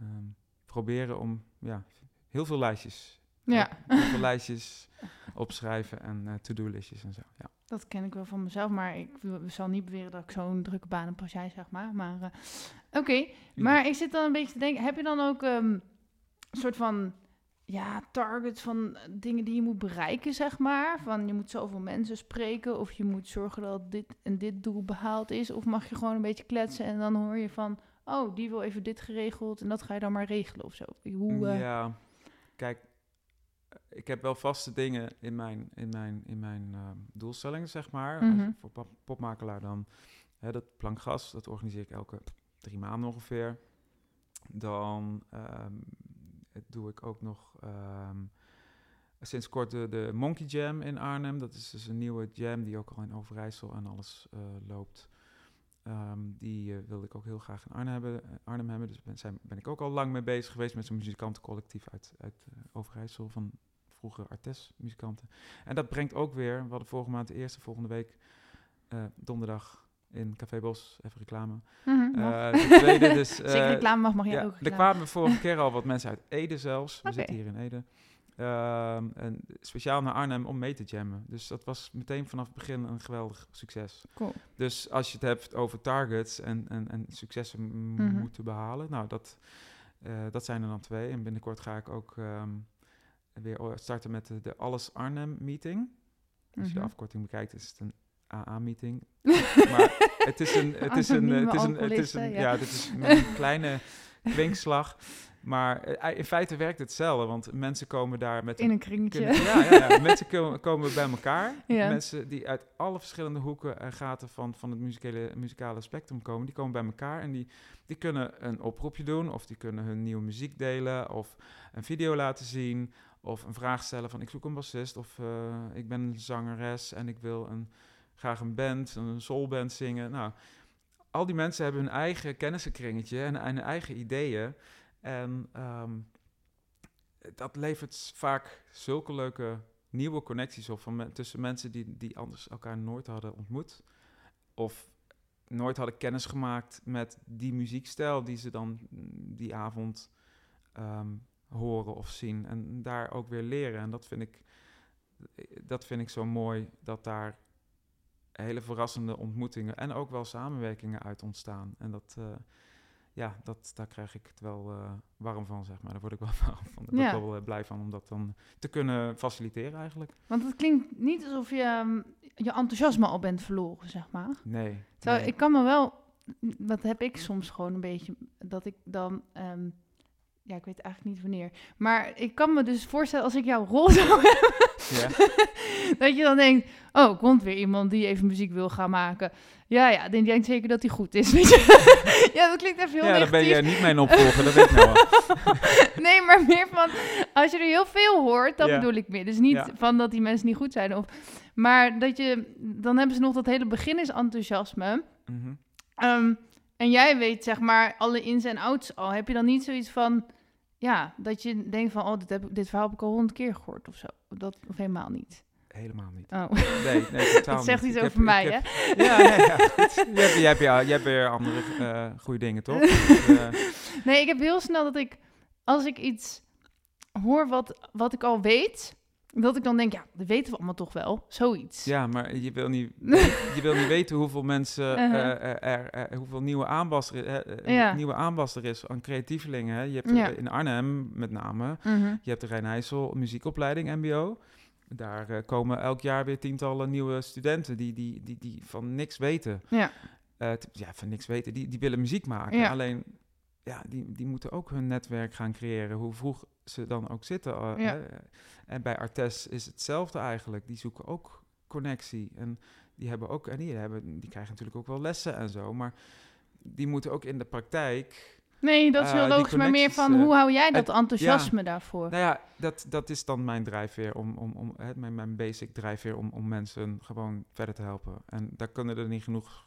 B: ehm, proberen om ja, heel veel lijstjes.
A: Ja,
B: lijstjes opschrijven en eh, to-do-listjes en zo. Ja.
A: dat ken ik wel van mezelf, maar ik zal niet beweren dat ik zo'n drukke baan heb als jij, zeg maar. Maar eh, oké, maar ik zit dan een beetje te denken, heb je dan ook ehm, een soort van ja, targets van dingen die je moet bereiken, zeg maar? Van je moet zoveel mensen spreken of je moet zorgen dat dit en dit doel behaald is. Of mag je gewoon een beetje kletsen en dan hoor je van, oh, die wil even dit geregeld en dat ga je dan maar regelen of zo. Hoe, eh,
B: Ja, kijk, ik heb wel vaste dingen in mijn, in mijn, in mijn ehm, doelstellingen, zeg maar.
A: Mhm.
B: voor pop- popmakelaar dan, hè, dat plankgas, dat organiseer ik elke drie maanden ongeveer. Dan ehm, doe ik ook nog ehm, sinds kort de, de Monkey Jam in Arnhem. Dat is dus een nieuwe jam die ook al in Overijssel en alles eh, loopt. Ehm, die eh, wilde ik ook heel graag in Arnhem hebben. eh, Arnhem hebben. Dus ben, zijn, ben ik ook al lang mee bezig geweest met zo'n muzikantencollectief uit, uit eh, Overijssel van vroeger Artes muzikanten. En dat brengt ook weer, we hadden vorige maand de eerste, volgende week donderdag in Café Bos, even reclame.
A: mhm,
B: de tweede dus... <laughs>
A: Zeker reclame mag, mag jij
B: ja,
A: ook
B: er kwamen vorige keer al wat mensen uit Ede zelfs. We zitten hier in Ede. Ehm, en speciaal naar Arnhem om mee te jammen. Dus dat was meteen vanaf het begin een geweldig succes.
A: Cool.
B: Dus als je het hebt over targets en, en, en successen
A: Mhm.
B: moeten behalen, nou, dat, eh, dat zijn er dan twee. En binnenkort ga ik ook ehm, weer starten met de, de Alles Arnhem meeting. Als je de
A: Mhm.
B: afkorting bekijkt, is het een AA-meeting. <laughs> maar het is een, het is een, het is een, het is een, ja, dit is een kleine <laughs> kwinkslag. Maar eh, in feite werkt het hetzelfde, want mensen komen daar met
A: In een kringetje.
B: kunnen- ja, ja, ja. mensen komen, <laughs> komen bij elkaar.
A: Ja.
B: Mensen die uit alle verschillende hoeken en gaten van, van het muzikale, muzikale spectrum komen, die komen bij elkaar en die, die kunnen een oproepje doen, of die kunnen hun nieuwe muziek delen, of een video laten zien, of een vraag stellen van ik zoek een bassist, of eh, ik ben een zangeres en ik wil een, graag een band, een soulband zingen. Nou, al die mensen hebben hun eigen kennissenkringetje en, en hun eigen ideeën. En ehm, dat levert vaak zulke leuke nieuwe connecties op van tussen mensen die, die anders elkaar nooit hadden ontmoet. Of nooit hadden kennis gemaakt met die muziekstijl die ze dan die avond ehm, horen of zien. En daar ook weer leren. En dat vind ik, dat vind ik zo mooi dat daar hele verrassende ontmoetingen en ook wel samenwerkingen uit ontstaan. En dat, eh, ja, dat, daar krijg ik het wel eh, warm van, zeg maar. Daar word ik wel <laughs> warm van. Daar
A: Ja.
B: ik wel eh, blij van om dat dan te kunnen faciliteren eigenlijk.
A: Want het klinkt niet alsof je ehm, je enthousiasme al bent verloren, zeg maar.
B: Nee.
A: Terwijl
B: nee.
A: ik kan me wel, dat heb ik soms gewoon een beetje, dat ik dan, ehm, ja, ik weet eigenlijk niet wanneer. Maar ik kan me dus voorstellen als ik jouw rol <laughs> zou hebben,
B: Ja. <laughs>
A: dat je dan denkt, oh, komt weer iemand die even muziek wil gaan maken. Ja, ja, die denkt zeker dat hij goed is. <laughs> Weet je? ja, dat klinkt even heel
B: ja, daar ben je niet mijn opvolger, dat weet ik nou wel.
A: Nee, maar meer van, als je er heel veel hoort, dat
B: Ja.
A: bedoel ik meer. Dus niet
B: Ja.
A: van dat die mensen niet goed zijn. Of, maar dat je, dan hebben ze nog dat hele beginnesenthousiasme.
B: Mhm.
A: Ehm, en jij weet zeg maar alle ins en outs al. Heb je dan niet zoiets van, ja, dat je denkt van, oh, dit, heb, dit verhaal heb ik al honderd keer gehoord of zo. Dat, of helemaal niet.
B: Helemaal niet.
A: Oh,
B: Nee, nee totaal <laughs>
A: dat zegt
B: niet.
A: iets over
B: heb-
A: mij, hè?
B: Ja, nee, ja, goed. Je hebt, je hebt, ja, je hebt weer andere eh goede dingen, toch? <laughs> Dus, eh,
A: Nee, ik heb heel snel dat ik, als ik iets hoor wat, wat ik al weet, dat ik dan denk, ja, dat weten we allemaal toch wel. Zoiets.
B: ja, maar je wil niet, <laughs> je wil niet weten hoeveel mensen, eh,
A: Uh-huh.
B: er, er, er- hoeveel nieuwe aanwas er, eh, eh,
A: Ja.
B: nieuwe aanwas er is aan creatievelingen. Hè? Je hebt
A: Ja.
B: eh, in Arnhem met name,
A: Mhm.
B: je hebt de Rijnijssel muziekopleiding MBO. Daar eh, komen elk jaar weer tientallen nieuwe studenten die, die, die, die van niks weten.
A: Ja.
B: Eh, ja, van niks weten. Die, die willen muziek maken. Alleen, ja, die, die moeten ook hun netwerk gaan creëren. Hoe vroeg ze dan ook zitten. eh,
A: Ja.
B: hè. En bij Artes is hetzelfde eigenlijk. Die zoeken ook connectie. En die hebben ook, en die, hebben, die krijgen natuurlijk ook wel lessen en zo. Maar die moeten ook in de praktijk.
A: Nee, dat is heel
B: Eh,
A: logisch, maar meer van,
B: eh,
A: hoe hou jij dat enthousiasme daarvoor?
B: Nou ja, dat, dat is dan mijn drijfveer om, om, om hè, mijn, mijn basic drijfveer om, om mensen gewoon verder te helpen. En daar kunnen er niet genoeg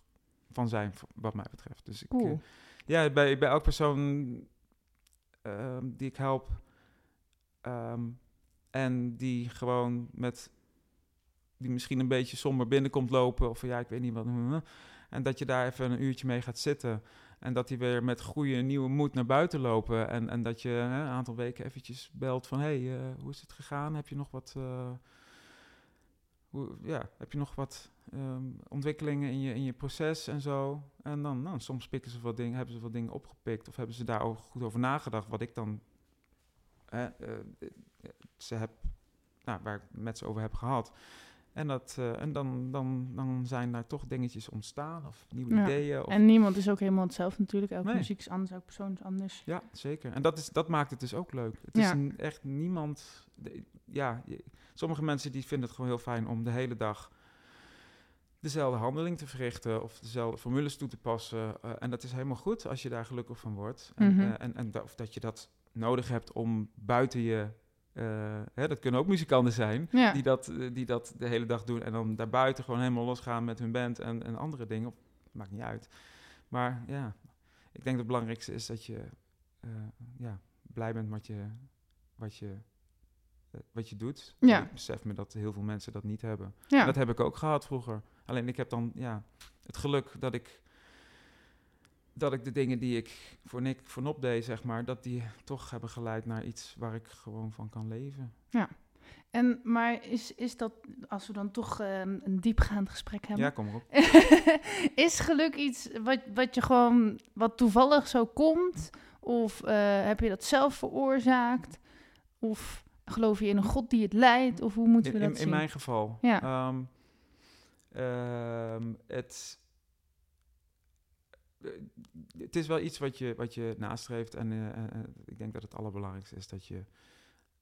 B: van zijn, wat mij betreft. Dus ik,
A: Cool.
B: Ja, bij, bij elke persoon ehm, die ik help ehm, en die gewoon met, die misschien een beetje somber binnenkomt lopen of ja, ik weet niet wat, en dat je daar even een uurtje mee gaat zitten en dat die weer met goede nieuwe moed naar buiten lopen en, en dat je hè, een aantal weken eventjes belt van hey, eh, hoe is het gegaan? Heb je nog wat, eh, ja, heb je nog wat ehm, ontwikkelingen in je, in je proces en zo. En dan, nou, soms pikken ze wat dingen, hebben ze wat dingen opgepikt of hebben ze daar ook goed over nagedacht, wat ik dan eh, ze heb, nou, waar ik met ze over heb gehad. En, dat, eh, en dan, dan, dan zijn daar toch dingetjes ontstaan of nieuwe
A: Ja.
B: ideeën. Of,
A: En niemand is ook helemaal hetzelfde natuurlijk. Elke
B: Nee.
A: muziek is anders, elke persoon is anders.
B: Ja, zeker. En dat, is, dat maakt het dus ook leuk. Het
A: Ja.
B: is een- echt niemand... de- ja, je- sommige mensen die vinden het gewoon heel fijn om de hele dag dezelfde handeling te verrichten of dezelfde formules toe te passen. eh, en dat is helemaal goed als je daar gelukkig van wordt. En,
A: Mhm.
B: eh, en, en da- of dat je dat nodig hebt om buiten je... eh, hè, dat kunnen ook muzikanten zijn
A: Ja.
B: die, dat, die dat de hele dag doen en dan daarbuiten gewoon helemaal losgaan met hun band en, en andere dingen. Of, maakt niet uit. Maar ja, ik denk dat het belangrijkste is dat je ja, blij bent met je, wat, je, wat je doet.
A: Ja.
B: Ik besef me dat heel veel mensen dat niet hebben.
A: ja.
B: Dat heb ik ook gehad vroeger. Alleen ik heb dan ja, het geluk dat ik, dat ik de dingen die ik voor Nick voorop deed, zeg maar, dat die toch hebben geleid naar iets waar ik gewoon van kan leven.
A: En, maar is, is dat, als we dan toch eh, een diepgaand gesprek hebben...
B: Ja, kom erop. <laughs>
A: is geluk iets wat, wat je gewoon, wat toevallig zo komt? Of eh, heb je dat zelf veroorzaakt? Of geloof je in een God die het leidt? Of hoe moeten we
B: In,
A: dat
B: in,
A: zien?
B: in mijn geval.
A: Ja.
B: Ehm, ehm, het, eh, het is wel iets wat je, wat je nastreeft. En eh, eh, ik denk dat het allerbelangrijkste is dat je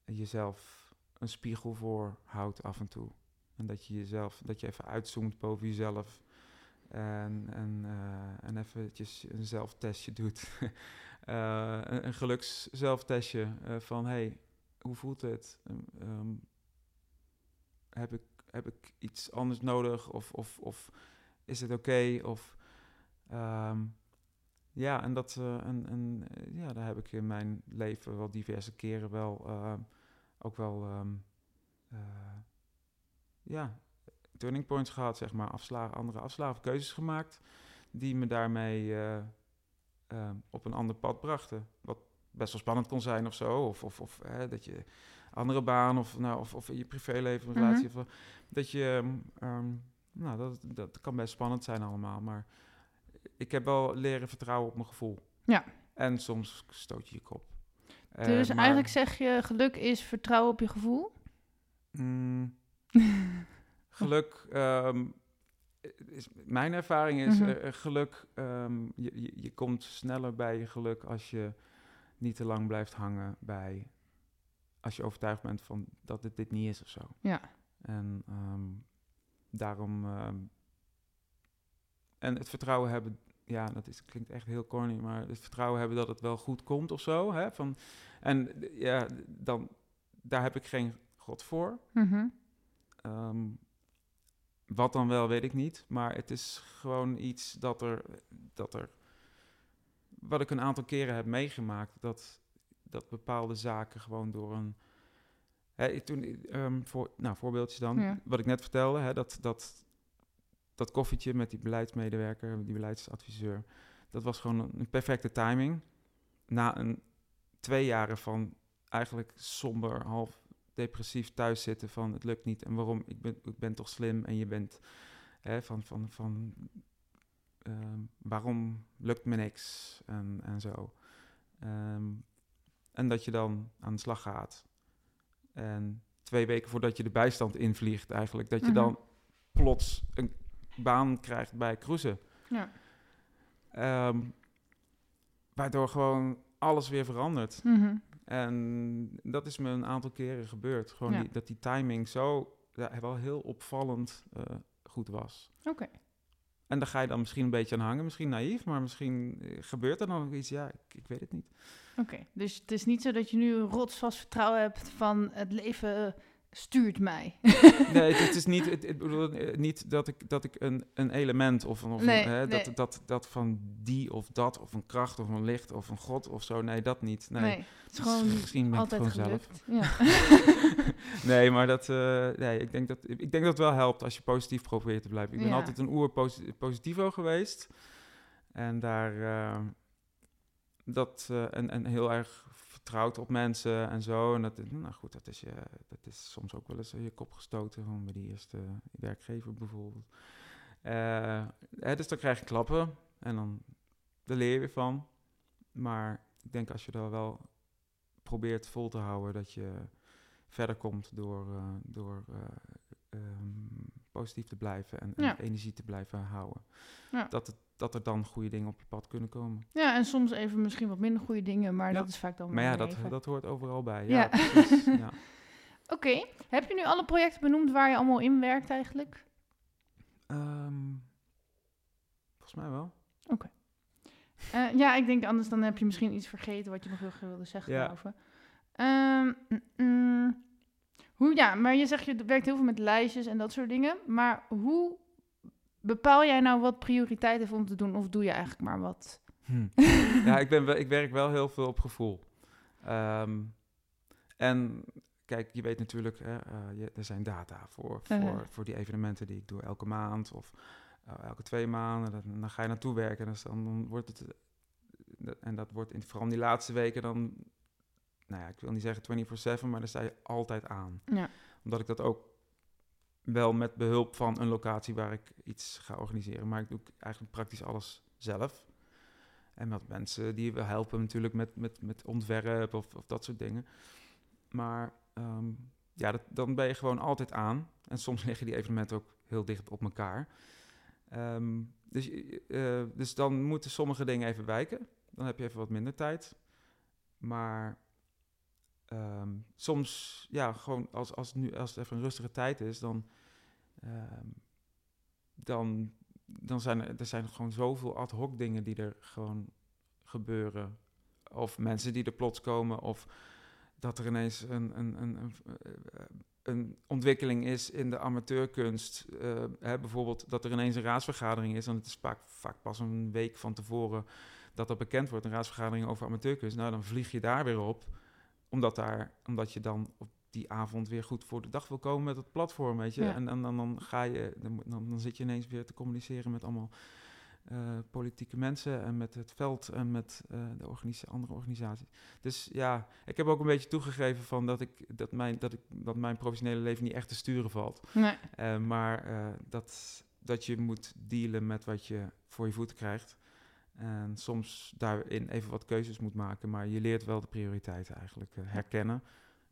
B: jezelf een spiegel voor houdt af en toe. En dat je jezelf, dat je even uitzoomt boven jezelf. En, en, eh, en eventjes een zelftestje doet. <laughs> Een, een geluks zelftestje eh, van hey, hoe voelt het? Ehm, ehm, heb, ik, heb ik iets anders nodig? Of, of, of is het oké? Of ehm, ja, en dat eh, en, eh, ja, daar heb ik in mijn leven wel diverse keren wel eh, ook wel ehm, eh, ja, turning points gehad, zeg maar, afslagen, andere afslagen, keuzes gemaakt die me daarmee op een ander pad brachten. Wat best wel spannend kon zijn of zo. Of, of, of hè, dat je andere baan of, nou, of, of in je privéleven, een
A: Mhm.
B: relatie. Of, dat je, ehm, nou, dat, dat kan best spannend zijn allemaal. Maar ik heb wel leren vertrouwen op mijn gevoel.
A: Ja.
B: En soms stoot je je kop. Eh,
A: dus
B: maar,
A: eigenlijk zeg je, geluk is vertrouwen op je gevoel?
B: mm, <laughs> geluk. ehm, is, mijn ervaring is
A: Mhm.
B: eh, geluk. ehm, je, je, je komt sneller bij je geluk als je niet te lang blijft hangen bij. Als je overtuigd bent van dat het dit niet is of zo.
A: Ja.
B: En ehm, daarom. ehm, en het vertrouwen hebben. Ja, dat is, klinkt echt heel corny, maar het vertrouwen hebben dat het wel goed komt of zo. Hè? Van, en ja, dan, daar heb ik geen God voor.
A: Mhm.
B: Ehm, wat dan wel, weet ik niet. Maar het is gewoon iets dat er, dat er. Wat ik een aantal keren heb meegemaakt. Dat, dat bepaalde zaken gewoon door een. Hè, toen, ehm, voor, nou, voorbeeldjes dan.
A: Ja.
B: Wat ik net vertelde, hè, dat, dat, dat koffietje met die beleidsmedewerker, die beleidsadviseur. Dat was gewoon een, een perfecte timing. Na een twee jaren van eigenlijk somber, half depressief thuis zitten van het lukt niet en waarom ik ben, ik ben toch slim en je bent hè, van, van, van ehm, waarom lukt me niks en, en zo. Ehm, en dat je dan aan de slag gaat. En twee weken voordat je de bijstand invliegt eigenlijk, dat je
A: Mhm.
B: dan plots een baan krijgt bij Cruisen.
A: Ja.
B: Ehm, waardoor gewoon alles weer verandert.
A: Mhm.
B: En dat is me een aantal keren gebeurd. Gewoon
A: Ja.
B: die, dat die timing zo ja, wel heel opvallend eh, goed was.
A: Oké.
B: En daar ga je dan misschien een beetje aan hangen. Misschien naïef, maar misschien eh, gebeurt er dan nog iets. Ja, ik, ik weet het niet.
A: Oké, dus het is niet zo dat je nu een rotsvast vertrouwen hebt van het leven stuurt mij. <laughs>
B: nee, het, is niet, het, ik bedoel, eh, niet dat ik, dat ik een, een element of, of
A: Nee,
B: een, hè,
A: nee.
B: dat, dat, dat van die of dat of een kracht of een licht of een god of zo. Nee, dat niet. Nee,
A: Nee, het is gewoon
B: misschien ben ik het
A: altijd
B: gewoon zelf.
A: Ja. <laughs>
B: nee, maar dat, eh, nee, ik, denk dat, ik denk dat het wel helpt als je positief probeert te blijven. Ik ben
A: Ja.
B: altijd een oer posi- positivo geweest. En daar, eh, dat, eh, en, en heel erg vertrouwd op mensen en zo. En dat, nou goed, dat is, je, dat is soms ook wel eens je kop gestoten, gewoon bij die eerste werkgever bijvoorbeeld. Eh, hè, dus dan krijg je klappen en dan daar leer je weer van. Maar ik denk als je daar wel probeert vol te houden, dat je verder komt door, eh, door eh, ehm, positief te blijven en, en
A: Ja.
B: energie te blijven houden.
A: Ja.
B: Dat, het, dat er dan goede dingen op je pad kunnen komen.
A: ja, en soms even misschien wat minder goede dingen, maar
B: Ja.
A: dat is vaak dan
B: Maar ja, dat, dat hoort overal bij.
A: Ja.
B: Ja, precies. <laughs> ja.
A: Oké, heb je nu alle projecten benoemd waar je allemaal in werkt eigenlijk?
B: Ehm, volgens mij wel.
A: Eh, ja, ik denk anders dan heb je misschien iets vergeten wat je nog heel graag wilde zeggen mm. Hoe, ja, maar je zegt je werkt heel veel met lijstjes en dat soort dingen. Maar hoe bepaal jij nou wat prioriteit heeft om te doen? Of doe je eigenlijk maar wat?
B: Hm. <laughs> ja, ik, ben ik werk wel heel veel op gevoel. Ehm, en kijk, je weet natuurlijk, hè, eh, je, er zijn data voor, voor,
A: Uh-huh.
B: voor die evenementen die ik doe elke maand of eh, elke twee maanden. Dan, dan ga je naartoe werken en dus dan, dan wordt het, eh, en dat wordt in, vooral in die laatste weken dan, nou ja, ik wil niet zeggen 24-7, maar dan sta je altijd aan.
A: Ja.
B: Omdat ik dat ook wel met behulp van een locatie waar ik iets ga organiseren, maar ik doe eigenlijk praktisch alles zelf. En wat mensen die we helpen natuurlijk met, met, met ontwerp of, of dat soort dingen. Maar ehm, ja, dat, dan ben je gewoon altijd aan. En soms <laughs> liggen die evenementen ook heel dicht op elkaar. Ehm, dus, eh, dus dan moeten sommige dingen even wijken. Dan heb je even wat minder tijd. Maar ehm, soms, ja, gewoon als, als, nu, als het even een rustige tijd is, dan, ehm, dan, dan zijn er, er zijn gewoon zoveel ad hoc dingen die er gewoon gebeuren. Of mensen die er plots komen, of dat er ineens een, een, een, een, eh, een ontwikkeling is in de amateurkunst. Eh, hè, bijvoorbeeld dat er ineens een raadsvergadering is, en het is vaak, vaak pas een week van tevoren dat dat bekend wordt, een raadsvergadering over amateurkunst. Nou, dan vlieg je daar weer op, omdat, daar, omdat je dan op die avond weer goed voor de dag wil komen met het platform, weet je.
A: Ja.
B: En, en dan, dan ga je, dan, dan, zit je ineens weer te communiceren met allemaal eh, politieke mensen en met het veld en met eh, de organisa andere organisaties. Dus ja, ik heb ook een beetje toegegeven van dat ik dat mijn, dat ik dat mijn professionele leven niet echt te sturen valt.
A: Nee.
B: Eh, maar dat, dat je moet dealen met wat je voor je voeten krijgt. En soms daarin even wat keuzes moet maken. Maar je leert wel de prioriteiten eigenlijk eh, herkennen.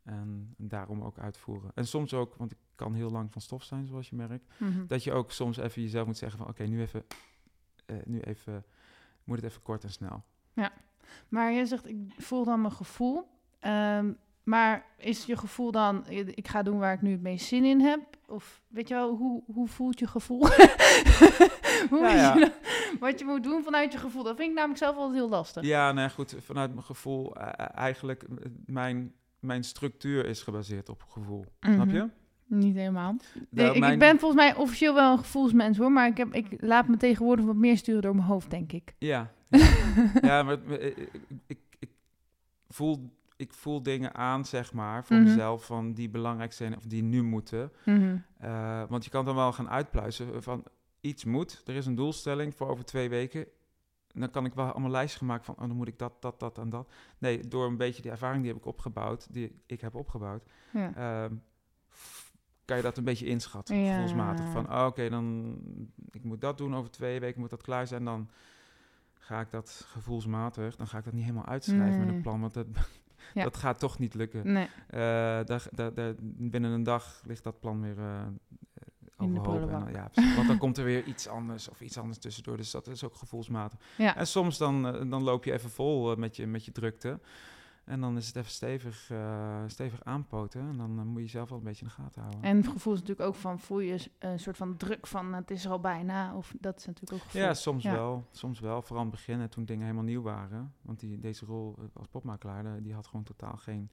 B: En daarom ook uitvoeren. En soms ook, want ik kan heel lang van stof zijn, zoals je merkt.
A: Mhm.
B: Dat je ook soms even jezelf moet zeggen van... Oké, nu even... eh, nu even... Moet het even kort en snel.
A: Maar je zegt, ik voel dan mijn gevoel. Ehm, maar is je gevoel dan, ik ga doen waar ik nu het meest zin in heb? Of weet je wel, hoe, hoe voelt je gevoel? <laughs> hoe
B: Ja,
A: weet
B: ja.
A: je <laughs> dan wat je moet doen vanuit je gevoel? Dat vind ik namelijk zelf altijd heel lastig.
B: Ja, nou goed. Vanuit mijn gevoel... eh, eigenlijk... eh, mijn, mijn structuur is gebaseerd op gevoel. Snap
A: Mhm.
B: je?
A: Niet helemaal.
B: Nou,
A: ik, ben volgens mij officieel wel een gevoelsmens hoor, maar ik, heb, ik laat me tegenwoordig wat meer sturen door mijn hoofd, denk ik.
B: Ja, <laughs> ja. maar ik, ik, ik voel, ik voel dingen aan, zeg maar, voor
A: Mhm.
B: mezelf, van die belangrijk zijn of die nu moeten.
A: Mhm.
B: Eh, want je kan dan wel gaan uitpluizen van iets moet. Er is een doelstelling voor over twee weken. Dan kan ik wel allemaal lijstjes gemaakt van, oh, dan moet ik dat, dat, dat en dat. Nee, door een beetje die ervaring die heb ik opgebouwd, die ik heb opgebouwd,
A: Ja.
B: ehm, kan je dat een beetje inschatten,
A: Ja.
B: gevoelsmatig. Van, oh, oké, dan ik moet dat doen over twee weken, moet dat klaar zijn. Dan ga ik dat gevoelsmatig, dan ga ik dat niet helemaal uitschrijven met een plan, want dat,
A: Ja.
B: dat gaat toch niet lukken.
A: Nee.
B: Eh, daar, daar, daar- binnen een dag ligt dat plan weer
A: In de
B: overhoop. En ja, want dan komt er weer iets anders of iets anders tussendoor. Dus dat is ook gevoelsmatig.
A: Ja.
B: En soms dan, eh, dan loop je even vol met, je, met je drukte. En dan is het even stevig, eh, stevig aanpoten. En dan eh, moet je jezelf wel een beetje in de gaten houden.
A: En het gevoel is natuurlijk ook van, voel je een soort van druk van, het is er al bijna. Of dat is natuurlijk ook gevoel.
B: Ja, soms
A: Ja.
B: wel. Soms wel. Vooral aan het begin, hè, toen dingen helemaal nieuw waren. Want die, deze rol eh, als popmakelaar, eh, die had gewoon totaal geen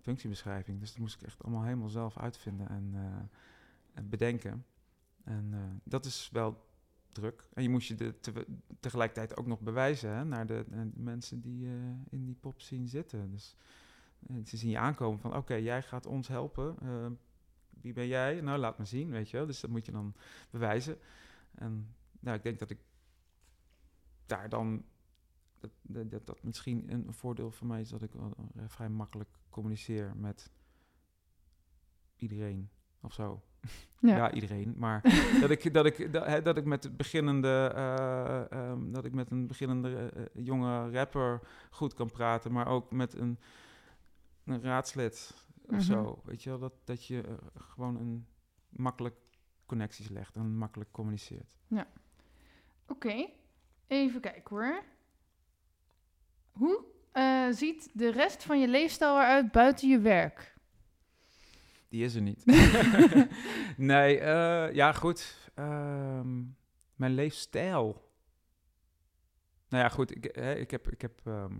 B: functiebeschrijving. Dus dat moest ik echt allemaal helemaal zelf uitvinden en, eh, en bedenken. En eh, dat is wel druk. En je moest je tegelijkertijd ook nog bewijzen hè, naar de, mensen die eh, in die pop zien zitten. Dus eh, ze zien je aankomen van, oké, jij gaat ons helpen. Eh, wie ben jij? Nou, laat me zien, weet je wel. Dus dat moet je dan bewijzen. En nou, ik denk dat ik daar dan... Dat, dat, dat, misschien een voordeel voor mij is dat ik vrij makkelijk communiceer met iedereen of zo.
A: Ja.
B: Ja, iedereen. Maar <laughs> dat ik, dat ik, dat, hè, dat ik met beginnende, eh, ehm, dat ik met een beginnende eh, eh, jonge rapper goed kan praten, maar ook met een, een raadslid of
A: Mhm.
B: zo. Weet je wel, dat, dat je gewoon een makkelijk connecties legt en makkelijk communiceert.
A: Oké, even kijken hoor. Hoe ziet de rest van je leefstijl eruit buiten je werk?
B: Die is er niet. <laughs> <laughs> nee, eh, ja, goed. Ehm, mijn leefstijl. Nou ja, goed. Ik, hè, ik, heb, ik, heb, ehm,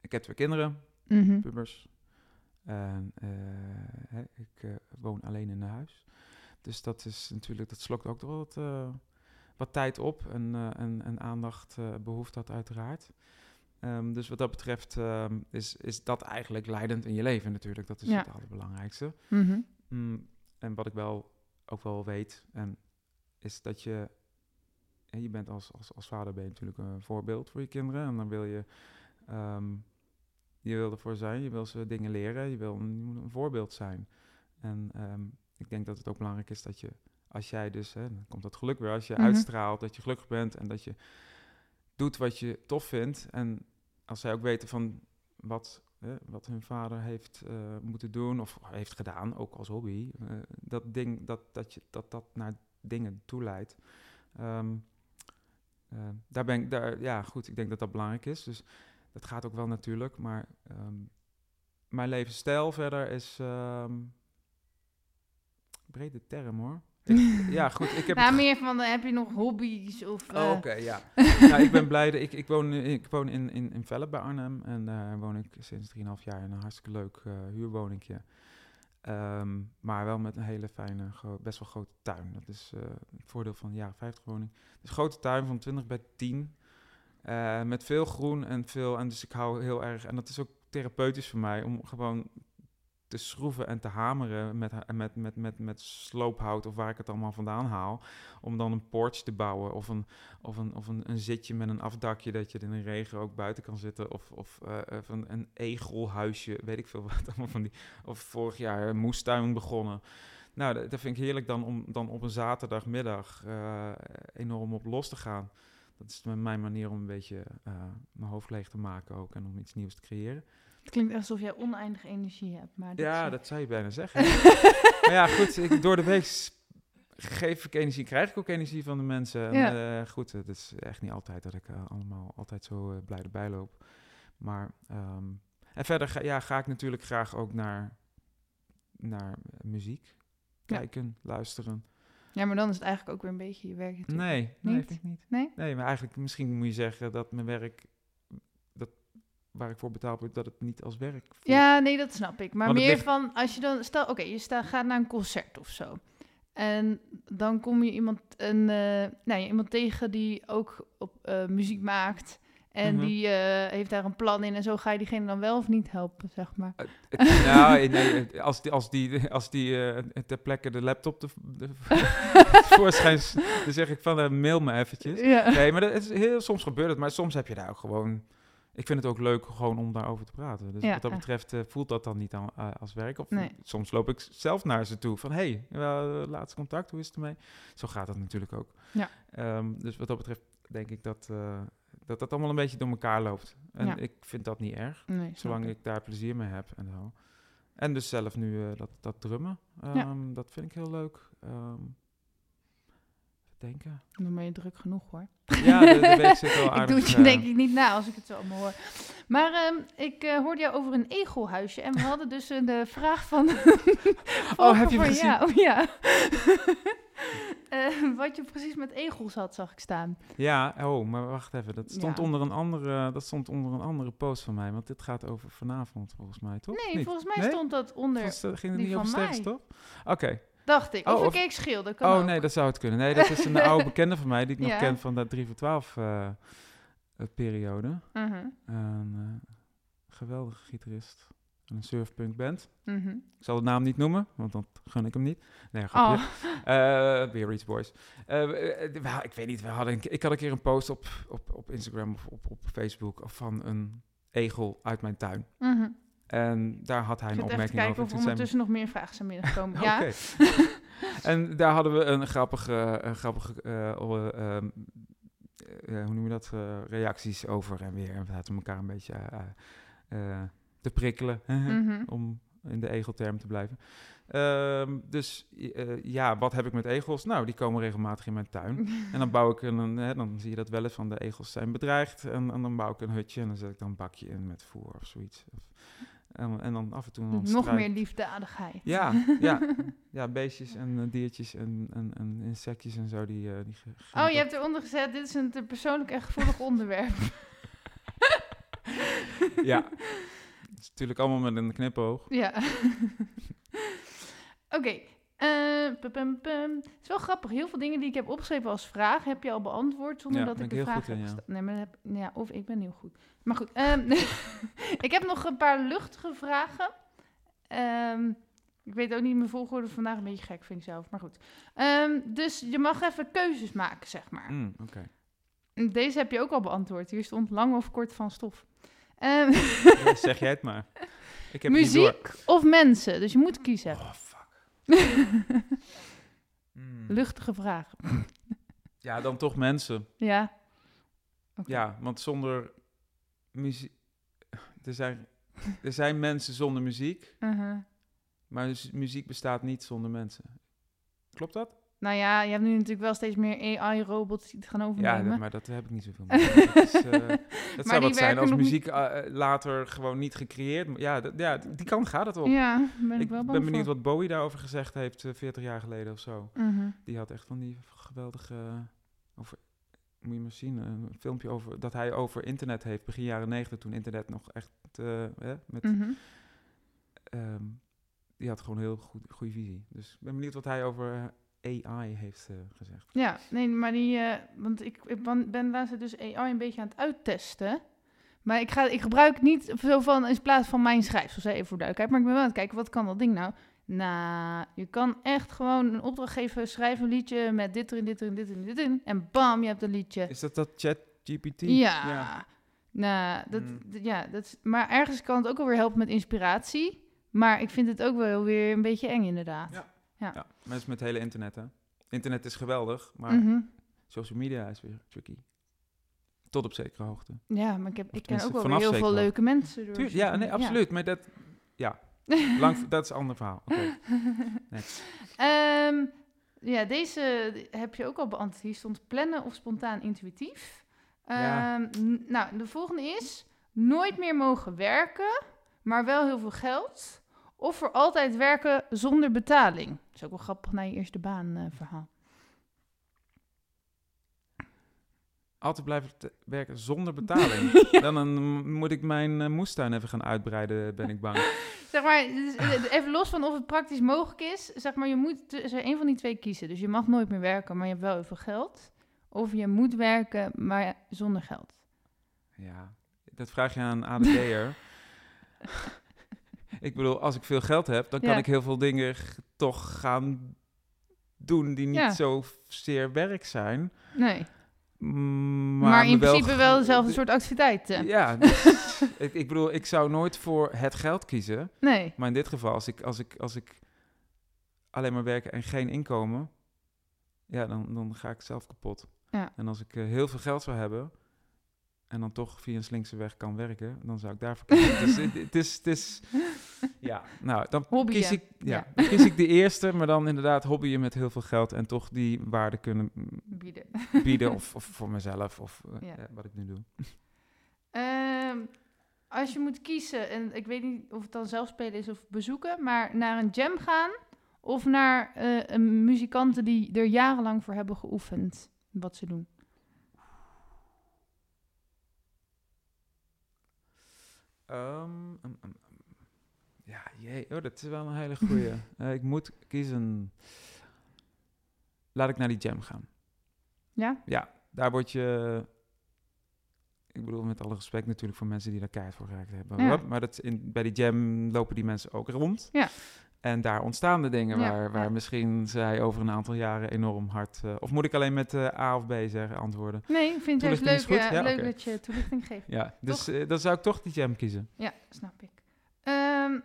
B: ik heb twee kinderen,
A: Mhm.
B: pubers. En eh, hè, ik eh, woon alleen in een huis. Dus dat is natuurlijk, dat slokt ook wel wat, wat tijd op. En, en, en aandacht eh, behoeft dat uiteraard. Ehm, dus wat dat betreft ehm, is, is dat eigenlijk leidend in je leven natuurlijk. Dat is
A: Ja.
B: het allerbelangrijkste.
A: Mhm.
B: Mm, en wat ik wel ook wel weet, en is dat je, en je bent als, als, als vader ben je natuurlijk een voorbeeld voor je kinderen. En dan wil je, ehm, je wil ervoor zijn, je wil ze dingen leren, je wil een, voorbeeld zijn. En ehm, ik denk dat het ook belangrijk is dat je, als jij dus, hè, dan komt dat geluk weer, als je
A: Mhm.
B: uitstraalt, dat je gelukkig bent en dat je doet wat je tof vindt. En als zij ook weten van wat, wat hun vader heeft eh, moeten doen of heeft gedaan, ook als hobby, eh, dat ding, dat, dat, je, dat dat naar dingen toe leidt. Ehm, eh, daar ben ik, daar, ja goed, ik denk dat dat belangrijk is. Dus dat gaat ook wel natuurlijk, maar ehm, mijn levensstijl verder is ehm brede term hoor. Ik- <laughs> ja, goed. Ik heb
A: nou, meer van, eh, heb je nog hobby's of...
B: Oh,
A: eh,
B: oké, ja. <laughs> nou, ik ben blij dat ik, ik woon, ik woon in, in, in Velle bij Arnhem. En daar woon ik sinds 3,5 jaar in een hartstikke leuk eh huurwoningje. Ehm, maar wel met een hele fijne, best wel grote tuin. Dat is eh, het voordeel van een jaren 50 woning. Dus een grote tuin van 20 bij 10. eh, met veel groen en veel. En dus ik hou heel erg. En dat is ook therapeutisch voor mij om gewoon te schroeven en te hameren met, met, met, met, met sloophout of waar ik het allemaal vandaan haal. Om dan een porch te bouwen of een, of een, of een, een zitje met een afdakje dat je in de regen ook buiten kan zitten. Of, of, eh, of een, een egelhuisje, weet ik veel <laughs> wat allemaal van die. Of vorig jaar een moestuin begonnen. Nou, dat, vind ik heerlijk dan om dan op een zaterdagmiddag eh, enorm op los te gaan. Dat is mijn manier om een beetje eh, mijn hoofd leeg te maken ook en om iets nieuws te creëren.
A: Het klinkt alsof jij oneindig energie hebt. Maar dat
B: Ja,
A: is-
B: dat zou je bijna zeggen. <laughs> maar ja, goed, ik, door de week geef ik energie, krijg ik ook energie van de mensen. En,
A: Ja.
B: eh, goed, het is echt niet altijd dat ik eh, allemaal altijd zo eh, blij erbij loop. Maar, ehm, en verder ga, ja, ga ik natuurlijk graag ook naar, naar muziek
A: Ja.
B: kijken, luisteren.
A: ja, maar dan is het eigenlijk ook weer een beetje je werk natuurlijk.
B: Nee, nee,
A: Niet?
B: vind ik niet.
A: Nee?
B: Nee, maar eigenlijk misschien moet je zeggen dat mijn werk, waar ik voor betaald word, dat het niet als werk voelt.
A: Ja, nee, dat snap ik. Maar meer
B: ligt-
A: van, als je dan, stel, oké, je sta, gaat naar een concert of zo. En dan kom je iemand, een, eh, nou, iemand tegen die ook op eh, muziek maakt. En
B: Mhm.
A: die eh, heeft daar een plan in. En zo ga je diegene dan wel of niet helpen, zeg maar.
B: Nou, <laughs> nee, als die, als die, als die ter plekke de laptop de, de, <laughs> <laughs> voorschijn, dan zeg ik van, mail me eventjes.
A: Ja.
B: Nee, maar dat is heel, soms gebeurt het, maar soms heb je daar ook gewoon... Ik vind het ook leuk gewoon om daarover te praten. Dus
A: Ja,
B: wat dat betreft eh, voelt dat dan niet aan, eh, als werk. Of
A: Nee.
B: soms loop ik zelf naar ze toe van... hey, wel, eh, laatste contact, hoe is het ermee? Zo gaat dat natuurlijk ook.
A: Ja.
B: Ehm, dus wat dat betreft denk ik dat, dat dat allemaal een beetje door elkaar loopt. En
A: Ja.
B: ik vind dat niet erg.
A: Nee,
B: Zolang
A: ik.
B: ik daar plezier mee heb en zo. En dus zelf nu dat, dat drummen. Ehm, Dat vind ik heel leuk. Ehm denken.
A: Dan ben je druk genoeg hoor.
B: Ja, de, de week zit wel <laughs>
A: ik doe het je
B: eh,
A: denk ik niet na als ik het zo allemaal hoor. Maar ehm, ik eh, hoorde jou over een egelhuisje. En we hadden dus een de vraag van... <laughs>
B: Oh, heb je gezien?
A: Ja, oh, <laughs> ja. Eh, wat je precies met egels had, zag ik staan.
B: Ja, oh, maar wacht even. Dat stond,
A: Ja.
B: onder, een andere, dat stond onder een andere post van mij. Want dit gaat over vanavond, volgens mij, toch?
A: Nee, volgens mij
B: Nee?
A: stond dat onder,
B: eh, ging het
A: die
B: niet over
A: mij.
B: toch? Oké.
A: Dacht ik.
B: Oh,
A: Of schil, dat kan
B: Oh,
A: ook.
B: nee, dat zou het kunnen. Nee, dat is een <laughs> oude bekende van mij die ik nog
A: Ja.
B: ken van de 3 voor 12 eh, eh, periode.
A: Mhm,
B: Een eh, geweldige gitarist. En een surfpunk band.
A: mhm.
B: Ik zal de naam niet noemen, want dan gun ik hem niet. Nee, grapje.
A: Oh, <laughs>
B: weer Reach Boys. Ik weet niet, we hadden een, ik had een keer een post op, op, op Instagram of op, op Facebook van een egel uit mijn tuin.
A: mhm.
B: En daar had hij een
A: zit even
B: opmerking
A: kijken
B: over.
A: of er ondertussen nog meer vragen zijn binnengekomen. <laughs> Ja,
B: Oké. <laughs> en daar hadden we een grappige, een grappige eh, oh, eh, ehm, eh, hoe noem je dat, reacties over en weer. En we hadden elkaar een beetje te prikkelen,
A: Mhm.
B: om in de egelterm te blijven. Ehm, dus ja, wat heb ik met egels? Nou, die komen regelmatig in mijn tuin. <laughs> En dan bouw ik een, een hè, dan zie je dat wel eens van de egels zijn bedreigd. En, en dan bouw ik een hutje en dan zet ik dan een bakje in met voer of zoiets. Of, en, en dan af en toe dan
A: Nog
B: struik-
A: meer liefdadigheid.
B: ja, ja, <laughs> ja, beestjes en eh, diertjes en, en, en insectjes en zo. Die, eh die
A: Oh, je
B: ook-
A: hebt eronder gezet, dit is een te persoonlijk en gevoelig onderwerp. <laughs>
B: Ja, het is natuurlijk allemaal met een knipoog.
A: Ja. <laughs> Oké. Eh, pum, pum, pum. Het is wel grappig. Heel veel dingen die ik heb opgeschreven als vraag heb je al beantwoord zonder
B: Ja,
A: dat ik de vraag heb
B: ja.
A: Nee, maar heb, ja, of ik ben heel goed. Maar goed. ehm, <laughs> ik heb nog een paar luchtige vragen. Ehm, ik weet ook niet mijn volgorde vandaag een beetje gek vind ik zelf, maar goed. Ehm, dus je mag even keuzes maken, zeg maar.
B: Mm, Oké.
A: Deze heb je ook al beantwoord. Hier stond lang of kort van stof. Ehm,
B: Ja, zeg jij het maar. Ik heb <laughs>
A: muziek of mensen? Dus je moet kiezen.
B: Oh. Mm.
A: Luchtige vragen. <laughs>
B: Ja, dan toch mensen.
A: Ja.
B: Ja, want zonder muziek... Er zijn, er zijn <laughs> mensen zonder muziek,
A: Uh-huh.
B: maar muziek bestaat niet zonder mensen. Klopt dat?
A: Nou ja, je hebt nu natuurlijk wel steeds meer AI-robots die het gaan
B: Ja,
A: overnemen.
B: dat- maar dat heb ik niet zoveel mee. Dat, is, eh, <laughs> dat zou wat zijn als muziek eh, eh, later gewoon niet gecreëerd. Ja, dat, ja, die kant gaat het op.
A: Ja, ben ik,
B: ik
A: wel bang
B: ben benieuwd
A: voor.
B: wat Bowie daarover gezegd heeft eh, 40 jaar geleden of zo.
A: Mhm.
B: Die had echt van die geweldige... Over, moet je maar zien, een filmpje over dat hij over internet heeft begin jaren 90, toen internet nog echt eh, met
A: Mhm.
B: ehm, die had gewoon een heel goed, goede visie. Dus ik ben benieuwd wat hij over eh, AI heeft eh, gezegd.
A: Ja, nee, maar die... eh, want ik, ik ben, laatst dus AI een beetje aan het uittesten. Maar ik, ga, ik gebruik niet zo van in plaats van mijn schrijfsel, even voor duidelijkheid. Maar ik ben wel aan het kijken, wat kan dat ding nou? Nou, je kan echt gewoon een opdracht geven, schrijf een liedje met dit erin, dit erin, dit erin, dit erin. En bam, je hebt een liedje.
B: Is dat dat chat GPT?
A: Ja. Nou, dat,
B: Mm.
A: d- ja, dat, is- maar ergens kan het ook wel weer helpen met inspiratie. Maar ik vind het ook wel weer een beetje eng, inderdaad.
B: Ja. Ja, mensen met het hele internet, hè. Internet is geweldig, maar
A: Mhm.
B: social media is weer tricky. Tot op zekere hoogte.
A: Ja, maar ik, heb, ik ken ook wel heel veel leuke mensen. Door
B: Tuur- ja, nee, absoluut. Maar dat, ja, <laughs> lang, dat is een ander verhaal. <laughs>
A: Ehm, ja, deze heb je ook al beantwoord. Hier stond plannen of spontaan intuïtief.
B: Ja.
A: Ehm, nou, de volgende is nooit meer mogen werken, maar wel heel veel geld. Of voor altijd werken zonder betaling. Dat is ook wel grappig na je eerste baan eh, verhaal.
B: Altijd blijven werken zonder <laughs> betaling. Dan, dan moet ik mijn eh, moestuin even gaan uitbreiden, ben ik bang. <laughs>
A: Zeg maar, dus, eh, even los van of het praktisch mogelijk is. Zeg maar, je moet tussen een van die twee kiezen. Dus je mag nooit meer werken, maar je hebt wel heel veel geld. Of je moet werken, maar zonder geld.
B: Ja, dat vraag je aan een ADD'er. <laughs> ik bedoel, als ik veel geld heb, dan kan ik heel veel dingen toch gaan doen die niet zo zeer werk zijn.
A: Nee.
B: Mm,
A: Maar, in principe wel dezelfde soort activiteiten.
B: Ja, dus <laughs> ik, ik bedoel, ik zou nooit voor het geld kiezen.
A: Nee.
B: Maar in dit geval, als ik, als ik, als ik alleen maar werken en geen inkomen, ja, dan, dan ga ik zelf kapot.
A: Ja.
B: En als ik eh, heel veel geld zou hebben en dan toch via een slinkse weg kan werken, dan zou ik daarvoor kiezen. dus <laughs> het, het is, het is, ja, nou, dan
A: Hobbyen.
B: kies ik, ja,
A: Ja.
B: dan kies ik de eerste, maar dan inderdaad hobbyen met heel veel geld en toch die waarde kunnen mm,
A: Bieden.
B: bieden of, <laughs> of voor mezelf of eh,
A: Ja.
B: ja, wat ik nu doe.
A: Ehm, als je moet kiezen, en ik weet niet of het dan zelf spelen is of bezoeken, maar naar een jam gaan Of naar eh, een muzikanten die er jarenlang voor hebben geoefend wat ze doen?
B: Ehm, um, um, ja, jee. Oh, dat is wel een hele goeie. <laughs> Eh, ik moet kiezen. Laat ik naar die jam gaan.
A: Ja?
B: Ja, daar word je... Ik bedoel, met alle respect natuurlijk voor mensen die daar keihard voor geraakt hebben.
A: Ja.
B: Maar dat in, bij die jam lopen die mensen ook rond.
A: Ja.
B: En daar ontstaan de dingen
A: Ja,
B: waar, waar
A: ja.
B: misschien zij over een aantal jaren enorm hard... eh, of moet ik alleen met eh, A of B zeggen, antwoorden?
A: Nee, ik vind het juist leuk,
B: Ja,
A: leuk dat je toelichting geeft.
B: Ja, dus dan zou ik toch die jam kiezen.
A: Ja, snap ik. Ehm,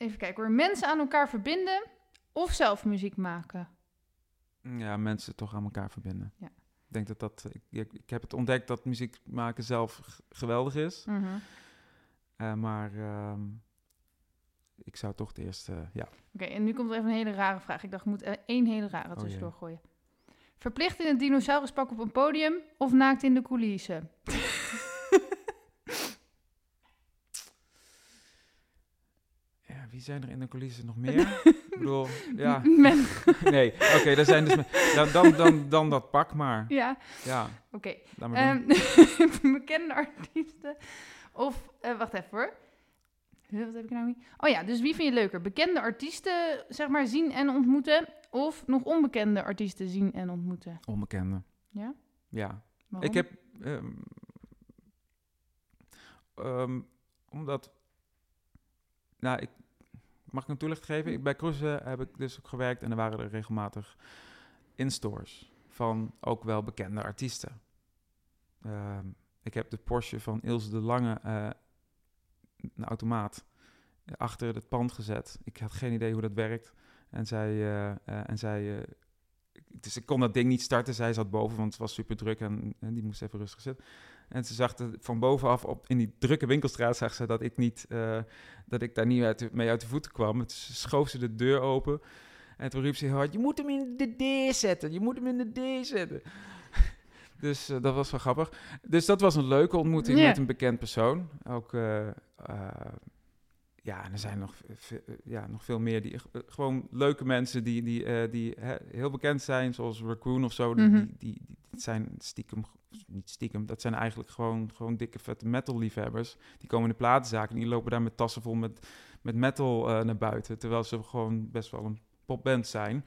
A: even kijken hoor. Mensen aan elkaar verbinden of zelf muziek maken?
B: Ja, mensen toch aan elkaar verbinden.
A: Ja.
B: Ik denk dat dat... Ik, ik, heb het ontdekt dat muziek maken zelf geweldig is.
A: Mhm.
B: Eh, maar ehm, ik zou toch de eerste... ja,
A: Oké, en nu komt er even een hele rare vraag. Ik dacht, ik moet er één hele rare
B: jee.
A: tussendoor gooien. Verplicht in een dinosauruspak op een podium of naakt in de coulissen?
B: Ja, wie zijn er in de coulissen nog meer? <laughs> ik bedoel, ja. <laughs>
A: Men- <laughs>
B: Nee, oké, er zijn dus... Dan, dan, dan, dan dat pak maar.
A: ja,
B: Ja,
A: oké. Ehm, bekende artiesten of... eh, wacht even hoor. Huh, Wat heb ik nou niet? Oh ja, dus wie vind je leuker? Bekende artiesten, zeg maar, zien en ontmoeten... of nog onbekende artiesten zien en ontmoeten?
B: Onbekende.
A: Ja?
B: Ja.
A: Waarom?
B: Ik heb... ehm, ehm, omdat... Nou, ik... Mag ik een toelicht geven? Ik, bij Cruise heb ik dus ook gewerkt en er waren er regelmatig in-stores van ook wel bekende artiesten. Ehm, ik heb de Porsche van Ilse de Lange, eh, een automaat, eh, achter het pand gezet. Ik had geen idee hoe dat werkt. En zij, eh, eh, en zij eh, dus ik kon dat ding niet starten. Zij zat boven, want het was super druk en, en die moest even rustig zitten. En ze zag het van bovenaf op in die drukke winkelstraat zag ze dat ik niet eh, dat ik daar niet uit de- mee uit de voeten kwam. Dus schoof ze de deur open. En toen riep ze heel hard: Je moet hem in de D zetten. Je moet hem in de D zetten. <laughs> dus eh, dat was wel grappig. Dus dat was een leuke ontmoeting met een bekend persoon. Ook. eh, ja, en er zijn nog, eh, ja, nog veel meer. Die, eh, gewoon leuke mensen die, die, eh, die heel bekend zijn, zoals Raccoon of zo. Die,
A: Mhm.
B: die, die, die zijn stiekem, niet stiekem, dat zijn eigenlijk gewoon, gewoon dikke vette metal liefhebbers. Die komen in de platenzaak en die lopen daar met tassen vol met, met metal eh, naar buiten. Terwijl ze gewoon best wel een popband zijn.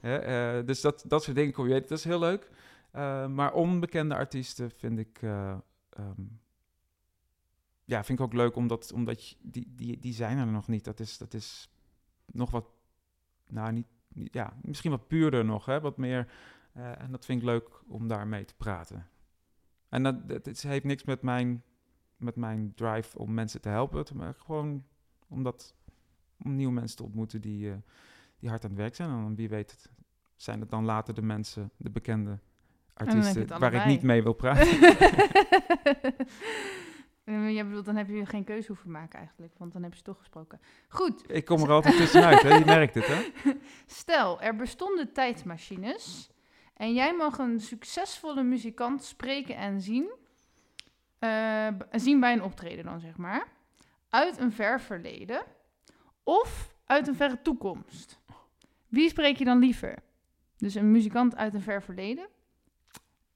B: Eh, dus dat, dat soort dingen kom je. Dat is heel leuk. Eh, maar onbekende artiesten vind ik... eh, ehm, ja, vind ik ook leuk, omdat, omdat je, die, die, die zijn er nog niet. Dat is, dat is nog wat, nou niet, ja, misschien wat puurder nog, hè, wat meer. eh, en dat vind ik leuk om daarmee te praten. En dat, dat het heeft niks met mijn, met mijn drive om mensen te helpen, maar gewoon omdat, om nieuwe mensen te ontmoeten die, eh, die hard aan het werk zijn. En wie weet het, zijn het dan later de mensen, de bekende artiesten, waar ik niet mee wil praten. <laughs> <laughs>
A: Eh, bedoelt, dan heb je geen keuze hoeven maken eigenlijk, want dan heb je ze toch gesproken. Goed,
B: ik kom er altijd tussenuit, hè? je merkt het, hè? <laughs>
A: stel, er bestonden tijdmachines en jij mag een succesvolle muzikant spreken en zien, eh, zien bij een optreden dan, zeg maar, uit een ver verleden of uit een verre toekomst. Wie spreek je dan liever? Dus een muzikant uit een ver verleden,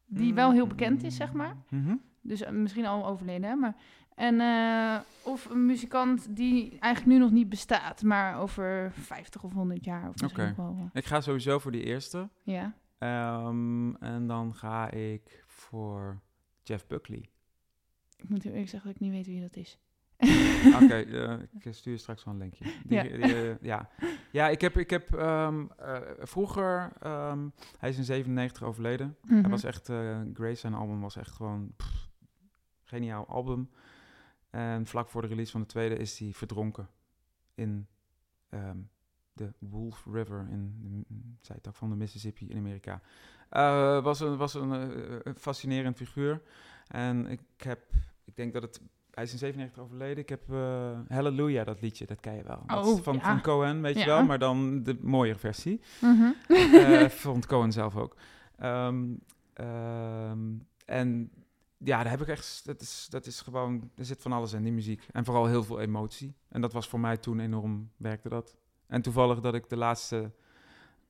A: die wel heel bekend is, zeg maar.
B: Mhm.
A: Dus eh, misschien al overleden, hè? Maar, en, eh, of een muzikant die eigenlijk nu nog niet bestaat, maar over 50 of 100 jaar.
B: Oké.
A: eh,
B: Ik ga sowieso voor die eerste.
A: Ja.
B: Ehm, en dan ga ik voor Jeff Buckley.
A: Ik moet eerlijk zeggen dat ik niet weet wie dat is.
B: Oké, <laughs> ik stuur straks wel een linkje. Die,
A: Ja.
B: die, ja. ja, ik heb, ik heb ehm, eh, vroeger, ehm, hij is in 97 overleden. Hij
A: Mhm.
B: was echt, Grace, zijn album was echt gewoon pff, geniaal album. En vlak voor de release van de tweede is hij verdronken in ehm, de Wolf River in de zijtak van de Mississippi in Amerika. Eh, was een, was een, eh, een fascinerend figuur. En ik heb, ik denk dat het, hij is in 97 overleden. Ik heb eh, Hallelujah, dat liedje, dat ken je wel. Dat is
A: Oh,
B: van,
A: ja.
B: van Cohen, weet je wel, maar dan de mooiere versie.
A: Mhm.
B: Eh, vond Cohen zelf ook. Ehm, ehm, en ja, daar heb ik echt, dat is, dat is gewoon, er zit van alles in die muziek. En vooral heel veel emotie. En dat was voor mij toen enorm, werkte dat. En toevallig dat ik de laatste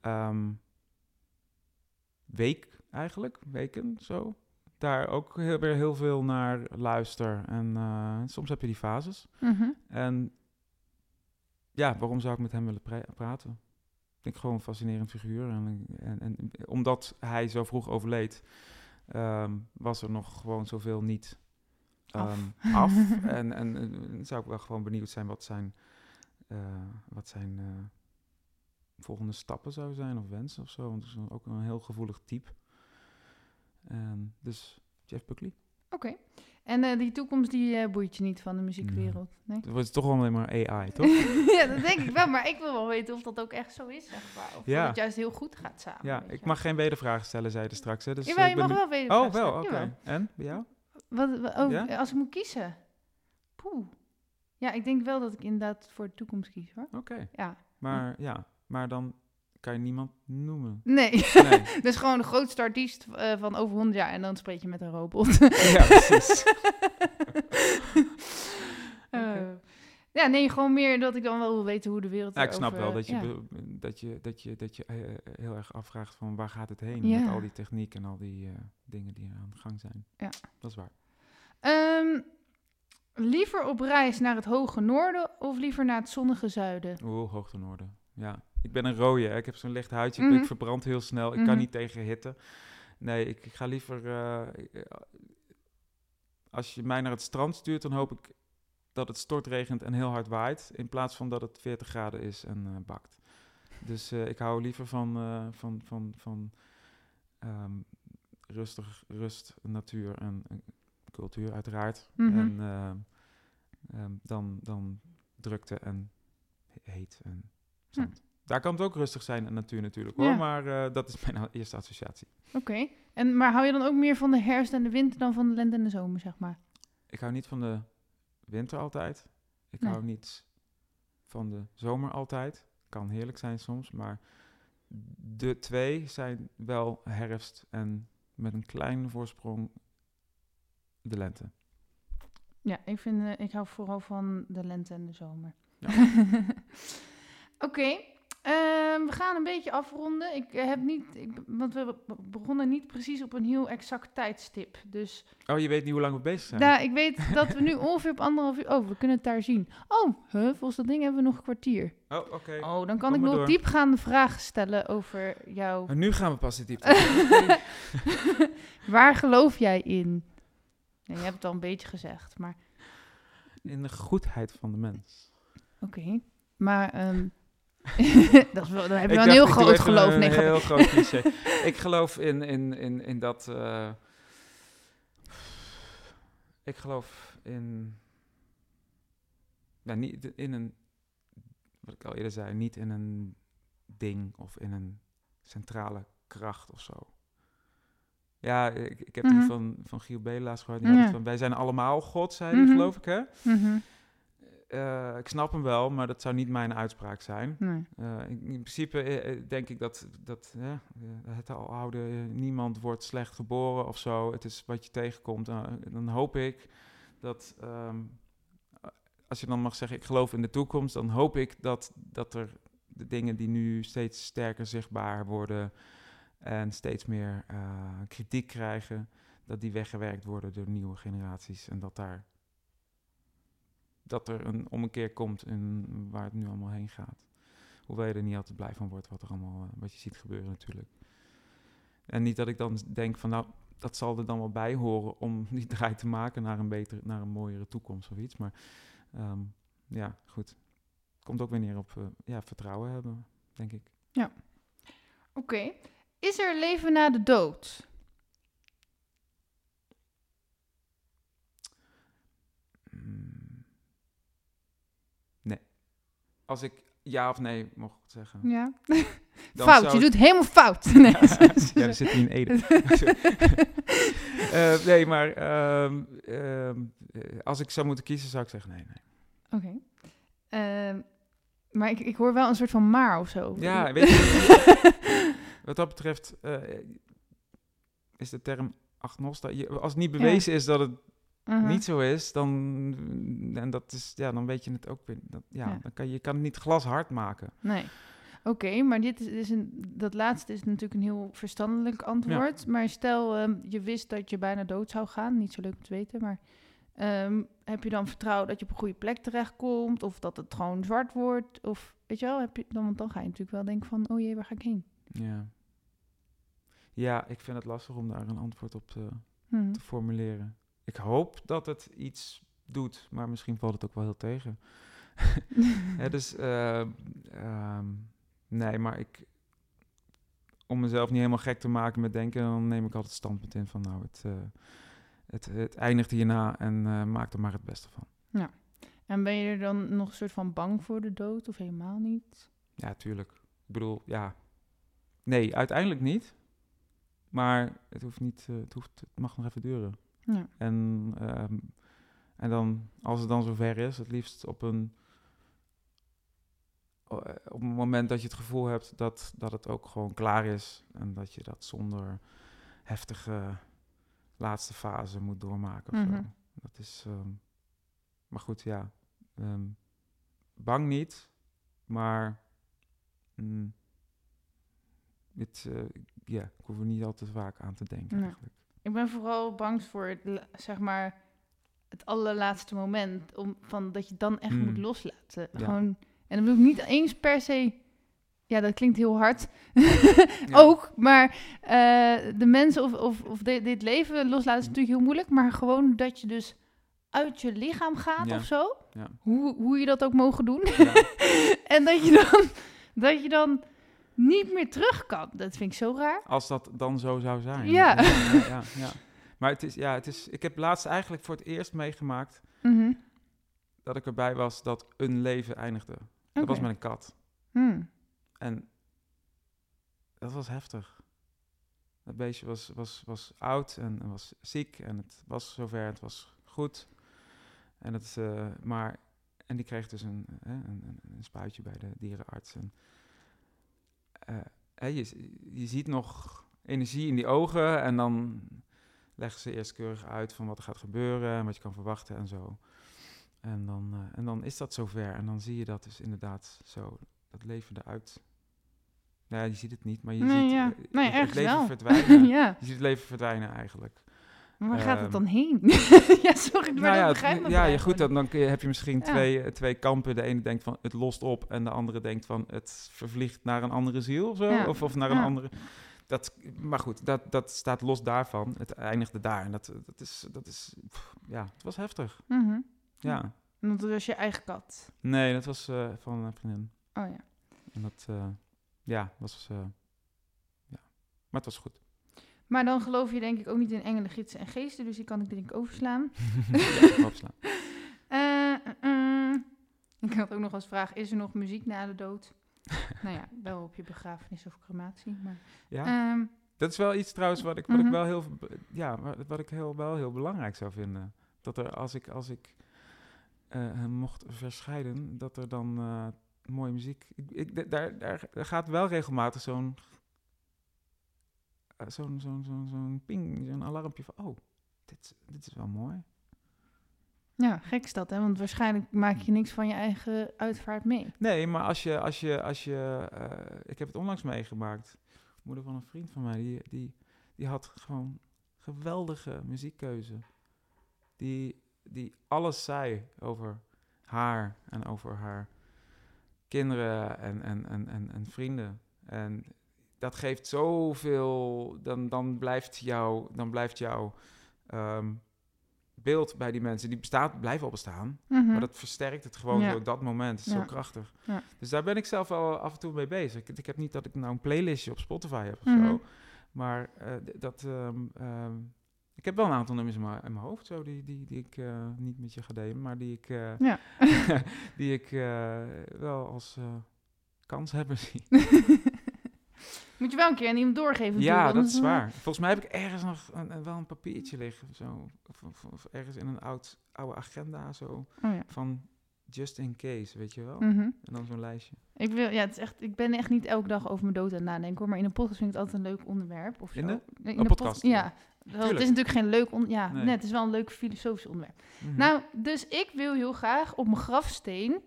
B: ehm, week eigenlijk, weken zo, daar ook heel, weer heel veel naar luister. En eh, soms heb je die fases.
A: Mhm.
B: En ja, waarom zou ik met hem willen pra- praten? Ik denk gewoon een fascinerend figuur. En, en, en omdat hij zo vroeg overleed, ehm, was er nog gewoon zoveel niet
A: Af.
B: ehm, <laughs> af. en, en zou ik wel gewoon benieuwd zijn wat zijn, eh, wat zijn eh, volgende stappen zouden zijn of wensen of zo. Want het is ook een heel gevoelig type. En dus Jeff Buckley.
A: Oké. En eh, die toekomst die eh, boeit je niet van de muziekwereld? Nee?
B: Het wordt toch alleen maar AI, toch? <laughs>
A: ja, dat denk ik wel. Maar ik wil wel weten of dat ook echt zo is, zeg maar. Of
B: Ja.
A: dat het juist heel goed gaat samen.
B: ja, ik
A: je
B: mag geen wedervragen stellen, zei je straks. Hè? Dus,
A: Jawel,
B: eh,
A: je
B: ik ben
A: mag wel weten.
B: Oh, wel, oké. En, bij jou?
A: Wat, wat- oh,
B: Ja?
A: Als ik moet kiezen? Poeh. Ja, ik denk wel dat ik inderdaad voor de toekomst kies, hoor.
B: Oké.
A: Ja.
B: Maar ja, maar dan kan je niemand noemen.
A: Nee.
B: Nee. <laughs>
A: dus gewoon de grootste artiest eh, van over 100 jaar en dan spreek je met een robot.
B: ja, precies. <laughs>
A: Eh, ja, nee, gewoon meer dat ik dan wel wil weten hoe de wereld
B: Ja, ik snap wel dat je,
A: ja.
B: dat je, dat je, dat je eh, heel erg afvraagt van waar gaat het heen
A: Ja.
B: met al die techniek en al die dingen die aan de gang zijn.
A: Ja.
B: Dat is waar.
A: Ehm, liever op reis naar het hoge noorden of liever naar het zonnige zuiden?
B: Oeh, hoogte noorden. Ja, ik ben een rode. hè. Ik heb zo'n licht huidje. Ik-
A: Mhm.
B: Ik verbrand heel snel. Ik
A: Mhm.
B: kan niet tegen hitte. Nee, ik, ik ga liever... eh, als je mij naar het strand stuurt, dan hoop ik dat het stortregent en heel hard waait. In plaats van dat het 40 graden is en eh, bakt. Dus eh, ik hou liever van, van, van, van ehm, rustig, rust, natuur en, en cultuur uiteraard.
A: Mhm.
B: En ehm, dan, dan drukte en he- heet en zand. Daar kan het ook rustig zijn en natuur natuurlijk hoor,
A: Ja.
B: maar eh, dat is <laughs> mijn eerste associatie.
A: Oké. En Maar hou je dan ook meer van de herfst en de winter dan van de lente en de zomer, zeg maar?
B: Ik hou niet van de winter altijd. Ik
A: Nee.
B: hou niet van de zomer altijd. Kan heerlijk zijn soms, maar de twee zijn wel herfst en met een kleine voorsprong de lente.
A: Ja, ik, vind, eh, ik hou vooral van de lente en de zomer.
B: Ja. <laughs>
A: Oké, we gaan een beetje afronden. Ik eh, heb niet, ik, want we be- begonnen niet precies op een heel exact tijdstip. Dus
B: Oh, je weet niet hoe lang we bezig zijn?
A: nou, ik weet dat we nu <laughs> ongeveer op anderhalf uur... Oh, we kunnen het daar zien. Oh, huh, volgens dat ding hebben we nog een kwartier.
B: Oh, oké.
A: Oh, dan kan
B: Kom
A: ik
B: maar
A: nog
B: door.
A: diepgaande vragen stellen over jouw...
B: En nu gaan we pas de diepte. <laughs>
A: Waar geloof jij in? Nee, je hebt het al een beetje gezegd, maar...
B: In de goedheid van de mens.
A: Oké, maar ehm, <laughs> dat is wel, dan heb je wel een heel groot geloof.
B: Een
A: Nee,
B: heel groot cliché. ik geloof in, in, in, in dat... eh, ik geloof in... Ja, niet in een... Wat ik al eerder zei, niet in een ding of in een centrale kracht of zo. Ja, ik, ik heb
A: Mhm.
B: die van, van Giel Belaas gehoord. Die het van, wij zijn allemaal God, zei hij,
A: Mhm.
B: geloof ik, hè? Eh, ik snap hem wel, maar dat zou niet mijn uitspraak zijn.
A: Nee.
B: Eh, in, in principe eh, denk ik dat, dat het al oude, niemand wordt slecht geboren of zo. Het is wat je tegenkomt. Dan hoop ik dat, ehm, als je dan mag zeggen, ik geloof in de toekomst, dan hoop ik dat, dat er de dingen die nu steeds sterker zichtbaar worden en steeds meer kritiek krijgen, dat die weggewerkt worden door nieuwe generaties en dat daar dat er een ommekeer komt in waar het nu allemaal heen gaat. Hoewel je er niet altijd blij van wordt wat er allemaal, eh, wat je ziet gebeuren natuurlijk. En niet dat ik dan denk van nou, dat zal er dan wel bij horen om <laughs> die draai te maken naar een betere, naar een mooiere toekomst of iets. Maar ehm, ja, goed. Komt ook weer neer op eh, ja, vertrouwen hebben, denk ik.
A: Oké. Is er leven na de dood?
B: Mm. Nee. Als ik ja of nee mocht zeggen.
A: Ja. <laughs>
B: dan
A: fout, je
B: ik-
A: doet helemaal fout. <laughs> Nee.
B: ja, er zit hier Ede. <laughs> Eh, nee, maar ehm, ehm, eh, als ik zou moeten kiezen, zou ik zeggen nee, nee.
A: Oké. Ehm, maar ik, ik hoor wel een soort van maar of zo.
B: Ja, weet je, wat dat betreft eh, is de term agnosta... Als het niet bewezen is dat het
A: Mhm.
B: niet zo is, dan, en dat is, ja, dan weet je het ook weer. Dat, ja,
A: Ja.
B: Dan kan je, je kan het niet glashard maken.
A: Nee. Oké, maar dit is, is een, dat laatste is natuurlijk een heel verstandelijk antwoord. Maar stel, ehm, je wist dat je bijna dood zou gaan. Niet zo leuk om te weten, maar ehm, heb je dan vertrouwen dat je op een goede plek terechtkomt? Of dat het gewoon zwart wordt? Of weet je wel, heb je, dan, want dan ga je natuurlijk wel denken van, oh jee, waar ga ik heen?
B: Ja. Ja, ik vind het lastig om daar een antwoord op te,
A: Mhm.
B: te formuleren. Ik hoop dat het iets doet, maar misschien valt het ook wel heel tegen. <laughs> Dus, eh, ehm, nee, maar ik, om mezelf niet helemaal gek te maken met denken, dan neem ik altijd standpunt in van, nou, het, eh, het, het eindigt hierna en eh, maak er maar het beste van.
A: En ben je er dan nog een soort van bang voor de dood of helemaal niet?
B: Ja, tuurlijk. Ik bedoel, ja, nee, uiteindelijk niet. Maar het hoeft niet, eh, het, hoeft, het mag nog even duren.
A: Ja.
B: En, ehm, en dan, als het dan zover is, het liefst op een, eh, op een moment dat je het gevoel hebt dat, dat het ook gewoon klaar is. En dat je dat zonder heftige laatste fase moet doormaken of
A: Mhm.
B: zo. Dat is, ehm, maar goed, ja. ehm, bang niet, maar mm, het, eh, ja, ik hoef er niet al te vaak aan te denken
A: Nee.
B: eigenlijk.
A: Ik ben vooral bang voor het, zeg maar, het allerlaatste moment. Om, van, dat je dan echt
B: Mm.
A: moet loslaten.
B: Ja.
A: Gewoon, en dan bedoel ik niet eens per se... Ja, dat klinkt heel hard. <laughs> Ook, maar eh, de mensen of, of, of di- dit leven loslaten is natuurlijk heel moeilijk. Maar gewoon dat je dus uit je lichaam gaat
B: Ja.
A: of zo.
B: Ja.
A: Hoe, hoe je dat ook mogen doen. <laughs> En dat je, dan, dat je dan niet meer terug kan. Dat vind ik zo raar.
B: Als dat dan zo zou zijn.
A: Ja.
B: ja, <laughs> ja, ja. Maar het is, ja, het is, ik heb laatst eigenlijk voor het eerst meegemaakt
A: Mhm.
B: dat ik erbij was dat een leven eindigde. Dat was met een kat.
A: Hmm.
B: En dat was heftig. Dat beestje was, was, was oud en, en was ziek en het was zover, het was goed. En, het, eh, maar, en die kreeg dus een, eh, een, een, een spuitje bij de dierenarts. En, eh, je, je ziet nog energie in die ogen en dan leggen ze eerst keurig uit van wat er gaat gebeuren en wat je kan verwachten en zo. En dan, eh, en dan is dat zover en dan zie je dat dus inderdaad zo, dat leven eruit. Nou ja, je ziet het niet, maar je
A: Nee,
B: ziet
A: ja.
B: eh,
A: Nee,
B: het, het leven
A: wel.
B: verdwijnen. <laughs>
A: ja,
B: Je ziet het leven verdwijnen eigenlijk.
A: Maar waar gaat het
B: Ehm,
A: dan heen? <laughs> ja, sorry, maar
B: nou ja,
A: begrijp
B: het-
A: ik
B: ja, ja, goed, dan, dan heb je misschien
A: Ja.
B: twee, eh, twee kampen. De ene denkt van het lost op en de andere denkt van het vervliegt naar een andere ziel of zo.
A: Ja.
B: Of, of naar een andere... Dat, maar goed, dat, dat staat los daarvan. Het eindigde daar en dat, dat is... Dat is pff, ja, het was heftig.
A: Mhm.
B: Ja.
A: Want dat was je eigen kat.
B: Nee, dat was eh, van een vriendin.
A: Oh ja.
B: En dat, eh, ja, was... ja. Maar het was goed.
A: Maar dan geloof je denk ik ook niet in engelen, gidsen en geesten. Dus die kan ik denk ik overslaan. <laughs>
B: ja, opslaan. <laughs>
A: Eh, eh, eh. Ik had ook nog als vraag, is er nog muziek na de dood? <laughs> nou ja, wel op je begrafenis of crematie. Maar,
B: Ja.
A: Ehm,
B: Dat is wel iets trouwens wat ik, wat
A: Mhm.
B: ik wel heel, ja, wat ik heel, wel heel belangrijk zou vinden. Dat er als ik, als ik hem mocht verscheiden, dat er dan mooie muziek. Ik, ik, daar, daar, gaat wel regelmatig zo'n zo'n zo'n zo'n zo'n ping, zo'n alarmpje van, oh, dit, dit is wel mooi.
A: ja, gek is dat, hè? Want waarschijnlijk maak je niks van je eigen uitvaart mee.
B: Nee, maar als je, als je, als je, eh, ik heb het onlangs meegemaakt. Moeder van een vriend van mij, die, die, die had gewoon geweldige muziekkeuze. Die, die alles zei over haar en over haar kinderen en, en, en, en, en vrienden. En dat geeft zoveel, dan, dan blijft jouw, dan blijft jouw ehm, beeld bij die mensen, die bestaat, blijven al bestaan.
A: Mhm.
B: Maar dat versterkt het gewoon
A: Ja.
B: zo, dat moment. Het is
A: Ja.
B: zo krachtig.
A: Ja.
B: Dus daar ben ik zelf wel af en toe mee bezig. Ik, ik heb niet dat ik nou een playlistje op Spotify heb of
A: Mhm.
B: zo. Maar eh, dat... ehm, ehm, ik heb wel een aantal nummers in mijn, in mijn hoofd, zo, die, die, die ik eh, niet met je ga delen, maar die ik, eh,
A: Ja. <laughs>
B: die ik wel als kans hebben zie. <laughs>
A: Moet je wel een keer aan iemand doorgeven.
B: Ja, dat is waar. Volgens mij heb ik ergens nog een, een- wel een papiertje liggen, zo, of, of, of ergens in een oud, oude agenda, zo,
A: Oh ja.
B: van just in case, weet je wel?
A: Mhm.
B: En dan zo'n lijstje.
A: Ik, wil, ja, het is echt, ik ben echt niet elke dag over mijn dood aan het nadenken hoor. Maar in een podcast vind ik het altijd een leuk onderwerp. Of
B: In de-
A: In pod-
B: podcast,
A: Ja. het is natuurlijk geen leuk on, ja,
B: Nee.
A: net, het is wel een leuk filosofisch onderwerp.
B: Mhm.
A: Nou, dus ik wil heel graag op mijn grafsteen.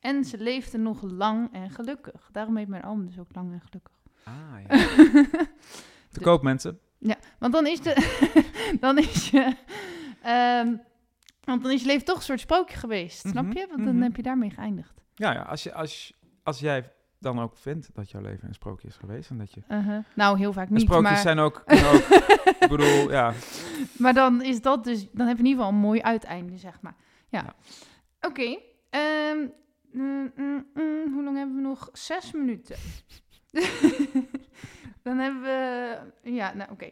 A: En ze leefde nog lang en gelukkig. Daarom heet mijn album dus ook lang en gelukkig.
B: Ah, ja. <laughs> Te koop, mensen.
A: Ja, want dan is de. <laughs> dan is je. ehm, want dan is je leven toch een soort sprookje geweest. Snap
B: Mhm,
A: je? Want dan
B: mhm.
A: heb je daarmee geëindigd.
B: Ja, ja als, je, als, als jij dan ook vindt dat jouw leven een sprookje is geweest en dat je...
A: Uh-huh. Nou, heel vaak
B: En
A: niet.
B: sprookjes
A: Maar,
B: zijn ook, <laughs> ik bedoel, ja,
A: maar dan is dat dus. Dan heb je in ieder geval een mooi uiteinde, zeg maar. Ja.
B: Ja.
A: Oké. ehm, mm, mm, mm, hoe lang hebben we nog? Zes minuten. <laughs> dan hebben we. Ja, nou oké.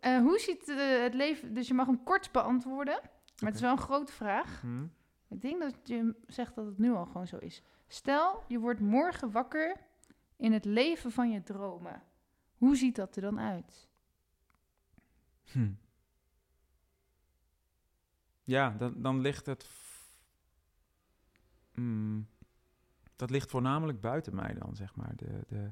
A: Eh, hoe ziet eh, het leven. Dus je mag hem kort beantwoorden. Maar het is wel een grote vraag.
B: hm,
A: Ik denk dat je zegt dat het nu al gewoon zo is. Stel, je wordt morgen wakker in het leven van je dromen. Hoe ziet dat er dan uit?
B: hm. Ja, dan, dan ligt het... mm, dat ligt voornamelijk buiten mij dan, zeg maar. De, de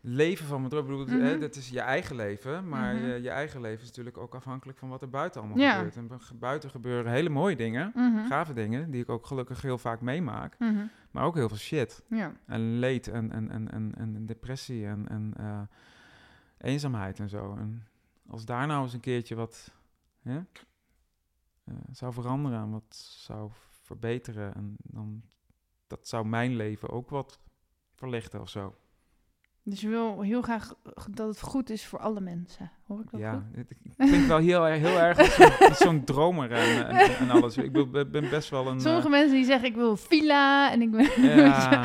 B: leven van mijn droom. Ik bedoel, hè,
A: Mhm.
B: dat is je eigen leven, maar
A: Mhm.
B: je, je eigen leven is natuurlijk ook afhankelijk van wat er buiten allemaal
A: Ja.
B: gebeurt. En bu- buiten gebeuren hele mooie dingen,
A: Mhm.
B: gave dingen, die ik ook gelukkig heel vaak meemaak. Maar ook heel veel shit.
A: Ja.
B: En leed en, en, en, en, en depressie en, en eh, eenzaamheid en zo. En als daar nou eens een keertje wat hè, eh, zou veranderen en wat zou verbeteren, en dan dat zou mijn leven ook wat verlichten of zo.
A: Dus je wil heel graag dat het goed is voor alle mensen. Hoor ik dat
B: Ja,
A: goed?
B: het klinkt wel heel, erg- heel erg zo'n- zo'n dromer en, en, en alles. Ik ben, ben best wel een...
A: Sommige
B: eh,
A: mensen die zeggen ik wil villa en ik, wil,
B: ja,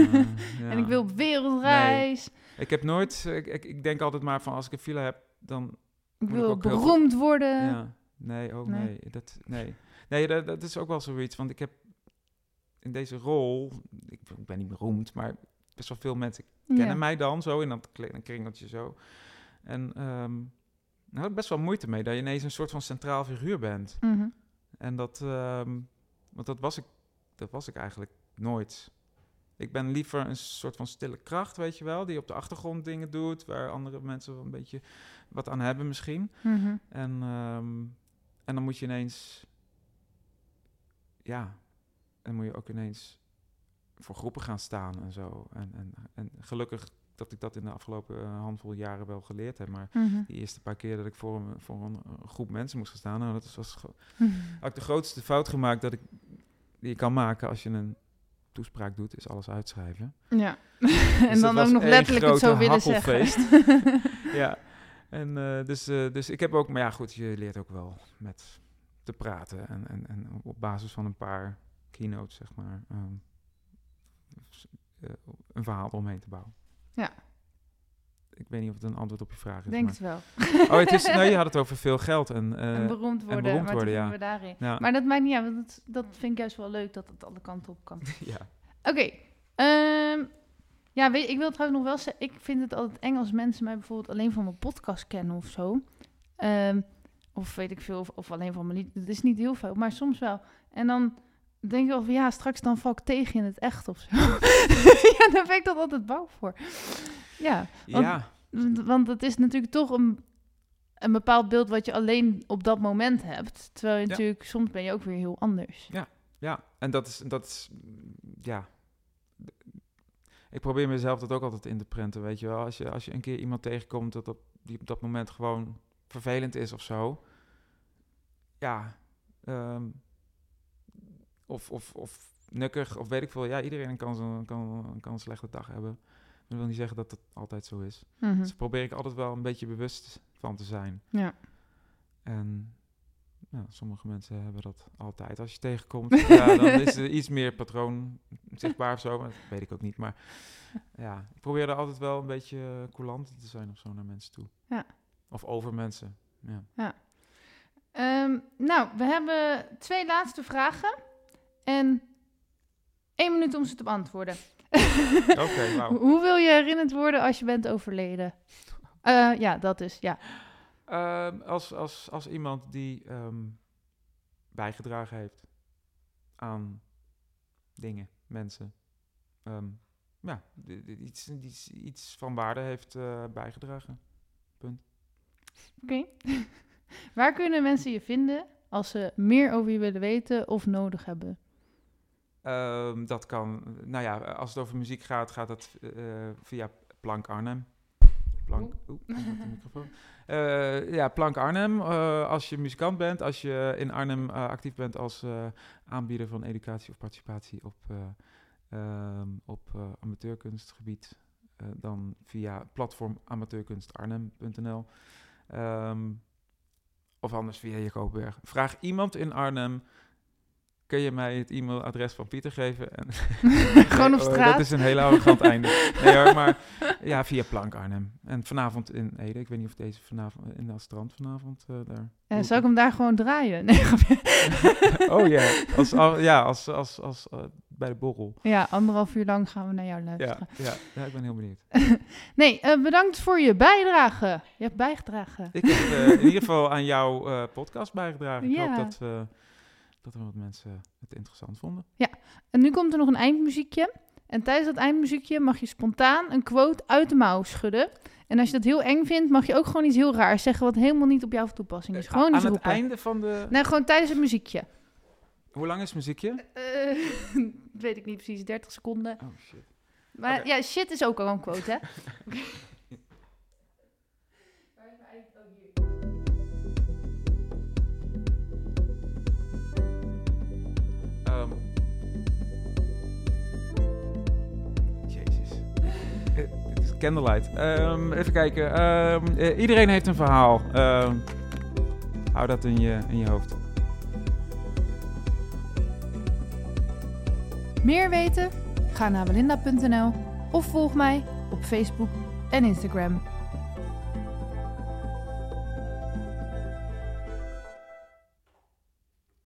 B: <laughs>
A: en ik wil op wereldreis.
B: Ik heb nooit... Ik, ik, ik denk altijd maar van als ik een file heb, dan
A: Ik
B: ik
A: wil
B: ook heel
A: beroemd worden.
B: Ja, nee, oh
A: nee?
B: nee. Dat, nee, nee dat, dat is ook wel zoiets. Want ik heb in deze rol, ik, ik ben niet beroemd, maar best wel veel mensen kennen
A: Ja.
B: mij dan zo in dat kleine kringeltje zo. En daar had ik best wel moeite mee dat je ineens een soort van centraal figuur bent.
A: Mhm.
B: En dat, ehm, want dat was ik, dat was ik eigenlijk nooit. Ik ben liever een soort van stille kracht, weet je wel, die op de achtergrond dingen doet, waar andere mensen wel een beetje wat aan hebben misschien.
A: Mhm.
B: En, ehm, en dan moet je ineens, ja, dan moet je ook ineens voor groepen gaan staan en zo. En, en, en gelukkig dat ik dat in de afgelopen eh, handvol jaren wel geleerd heb. Maar
A: Mhm.
B: die eerste paar keer dat ik voor een, voor een, eh, groep mensen moest gaan staan, nou, dat was,
A: Mhm.
B: had ik de grootste fout gemaakt dat ik, die je kan maken als je een toespraak doet, is alles uitschrijven.
A: Ja.
B: Dus <laughs>
A: en dan ook nog letterlijk het zo willen zeggen. <laughs>
B: ja, en eh, dus, dus ik heb ook, maar ja goed, je leert ook wel met te praten en, en, en op basis van een paar keynotes, zeg maar, ehm, eh, een verhaal omheen te bouwen.
A: Ja.
B: Ik weet niet of het een antwoord op je vraag is.
A: Denk
B: maar-
A: het wel.
B: Oh, het is, nou, je had het over veel geld en, eh,
A: en beroemd worden.
B: beroemd
A: maar
B: worden, ja.
A: we daarin.
B: ja,
A: Maar dat maakt niet uit, want dat, dat vind ik juist wel leuk dat het alle kanten op kan. <laughs>
B: ja.
A: Oké. ehm, ja, weet ik wil trouwens nog wel zeggen, ik vind het altijd eng als mensen mij bijvoorbeeld alleen van mijn podcast kennen of zo. Ehm, of weet ik veel, of, of alleen van mijn lied. Dat is niet heel veel, maar soms wel. En dan denk ik wel van, ja, straks dan val ik tegen in het echt of zo. <laughs> <laughs> ja, daar ben ik dan altijd bang voor. Ja, Want-
B: ja,
A: want- het is natuurlijk toch een, een bepaald beeld wat je alleen op dat moment hebt. Terwijl je
B: Ja.
A: natuurlijk, soms ben je ook weer heel anders.
B: Ja, en dat is, dat is, ja. Ik probeer mezelf dat ook altijd in te prenten, weet je wel. Als je, als je een keer iemand tegenkomt dat op, die op dat moment gewoon vervelend is of zo. Ja, ehm, of, of, of nukkig, of weet ik veel. Ja, iedereen kan, zo, kan, kan een slechte dag hebben. Dat wil niet zeggen dat het altijd zo is.
A: Mhm.
B: Dus probeer ik altijd wel een beetje bewust van te zijn.
A: Ja.
B: En ja, sommige mensen hebben dat altijd. Als je tegenkomt, <laughs> ja, dan is er iets meer patroon zichtbaar of zo. Maar dat weet ik ook niet. Maar ja, ik probeer er altijd wel een beetje coulant te zijn of zo naar mensen toe.
A: Ja.
B: Of over mensen. Ja.
A: Ehm, nou, we hebben twee laatste vragen. En één minuut om ze te beantwoorden. <laughs>
B: Oké. <laughs>
A: Hoe wil je herinnerd worden als je bent overleden? Eh, ja, dat is, ja.
B: Ehm, als, als, als iemand die ehm, bijgedragen heeft aan dingen, mensen. Ehm, ja, iets, iets, iets van waarde heeft eh, bijgedragen.
A: Oké. <laughs> Waar kunnen mensen je vinden als ze meer over je willen weten of nodig hebben?
B: Ehm, dat kan, nou ja, als het over muziek gaat, gaat dat eh, via Plank Arnhem. Plank, oeh, de microfoon. Eh, ja, Plank Arnhem. eh, als je muzikant bent, als je in Arnhem actief bent als aanbieder van educatie of participatie op, eh, ehm, op amateurkunstgebied, dan via platform amateurkunstarnhem.nl. Ehm, of anders via Jacoberg. Vraag iemand in Arnhem. Kun je mij het e-mailadres van Pieter geven? En <laughs>
A: Gewoon op
B: oh,
A: straat?
B: Dat is een heel arrogant einde. Nee hoor, maar ja, via Plank Arnhem. En vanavond in Ede. Ik weet niet of deze vanavond in het strand vanavond eh, daar.
A: Eh, zou ik hem daar gewoon draaien? Nee, <laughs> <laughs>
B: oh ja, als, al- ja, als, als, als eh, bij de borrel.
A: ja, anderhalf uur lang gaan we naar jou
B: Ja,
A: luisteren.
B: ja, ja, ik ben heel benieuwd.
A: Nee, bedankt voor je bijdrage. Je hebt bijgedragen.
B: Ik heb in ieder geval aan jouw podcast bijgedragen. Ik
A: Ja.
B: hoop dat, we dat er wat mensen het interessant vonden.
A: En nu komt er nog een eindmuziekje. En tijdens dat eindmuziekje mag je spontaan een quote uit de mouw schudden. En als je dat heel eng vindt, mag je ook gewoon iets heel raars zeggen wat helemaal niet op jou van toepassing is.
B: Eh,
A: Gewoon
B: aan
A: iets
B: het einde van de...
A: Nee, gewoon tijdens het muziekje.
B: Hoe lang is het muziekje?
A: Eh, <laughs> weet ik niet precies, 30 seconden.
B: Oh shit.
A: Maar ja, shit is ook al een quote, hè? <laughs>
B: Candlelight. Ehm, even kijken. Ehm, eh, iedereen heeft een verhaal. Ehm, hou dat in je, in je hoofd.
A: Meer weten? Ga naar belinda.nl of volg mij op Facebook en Instagram.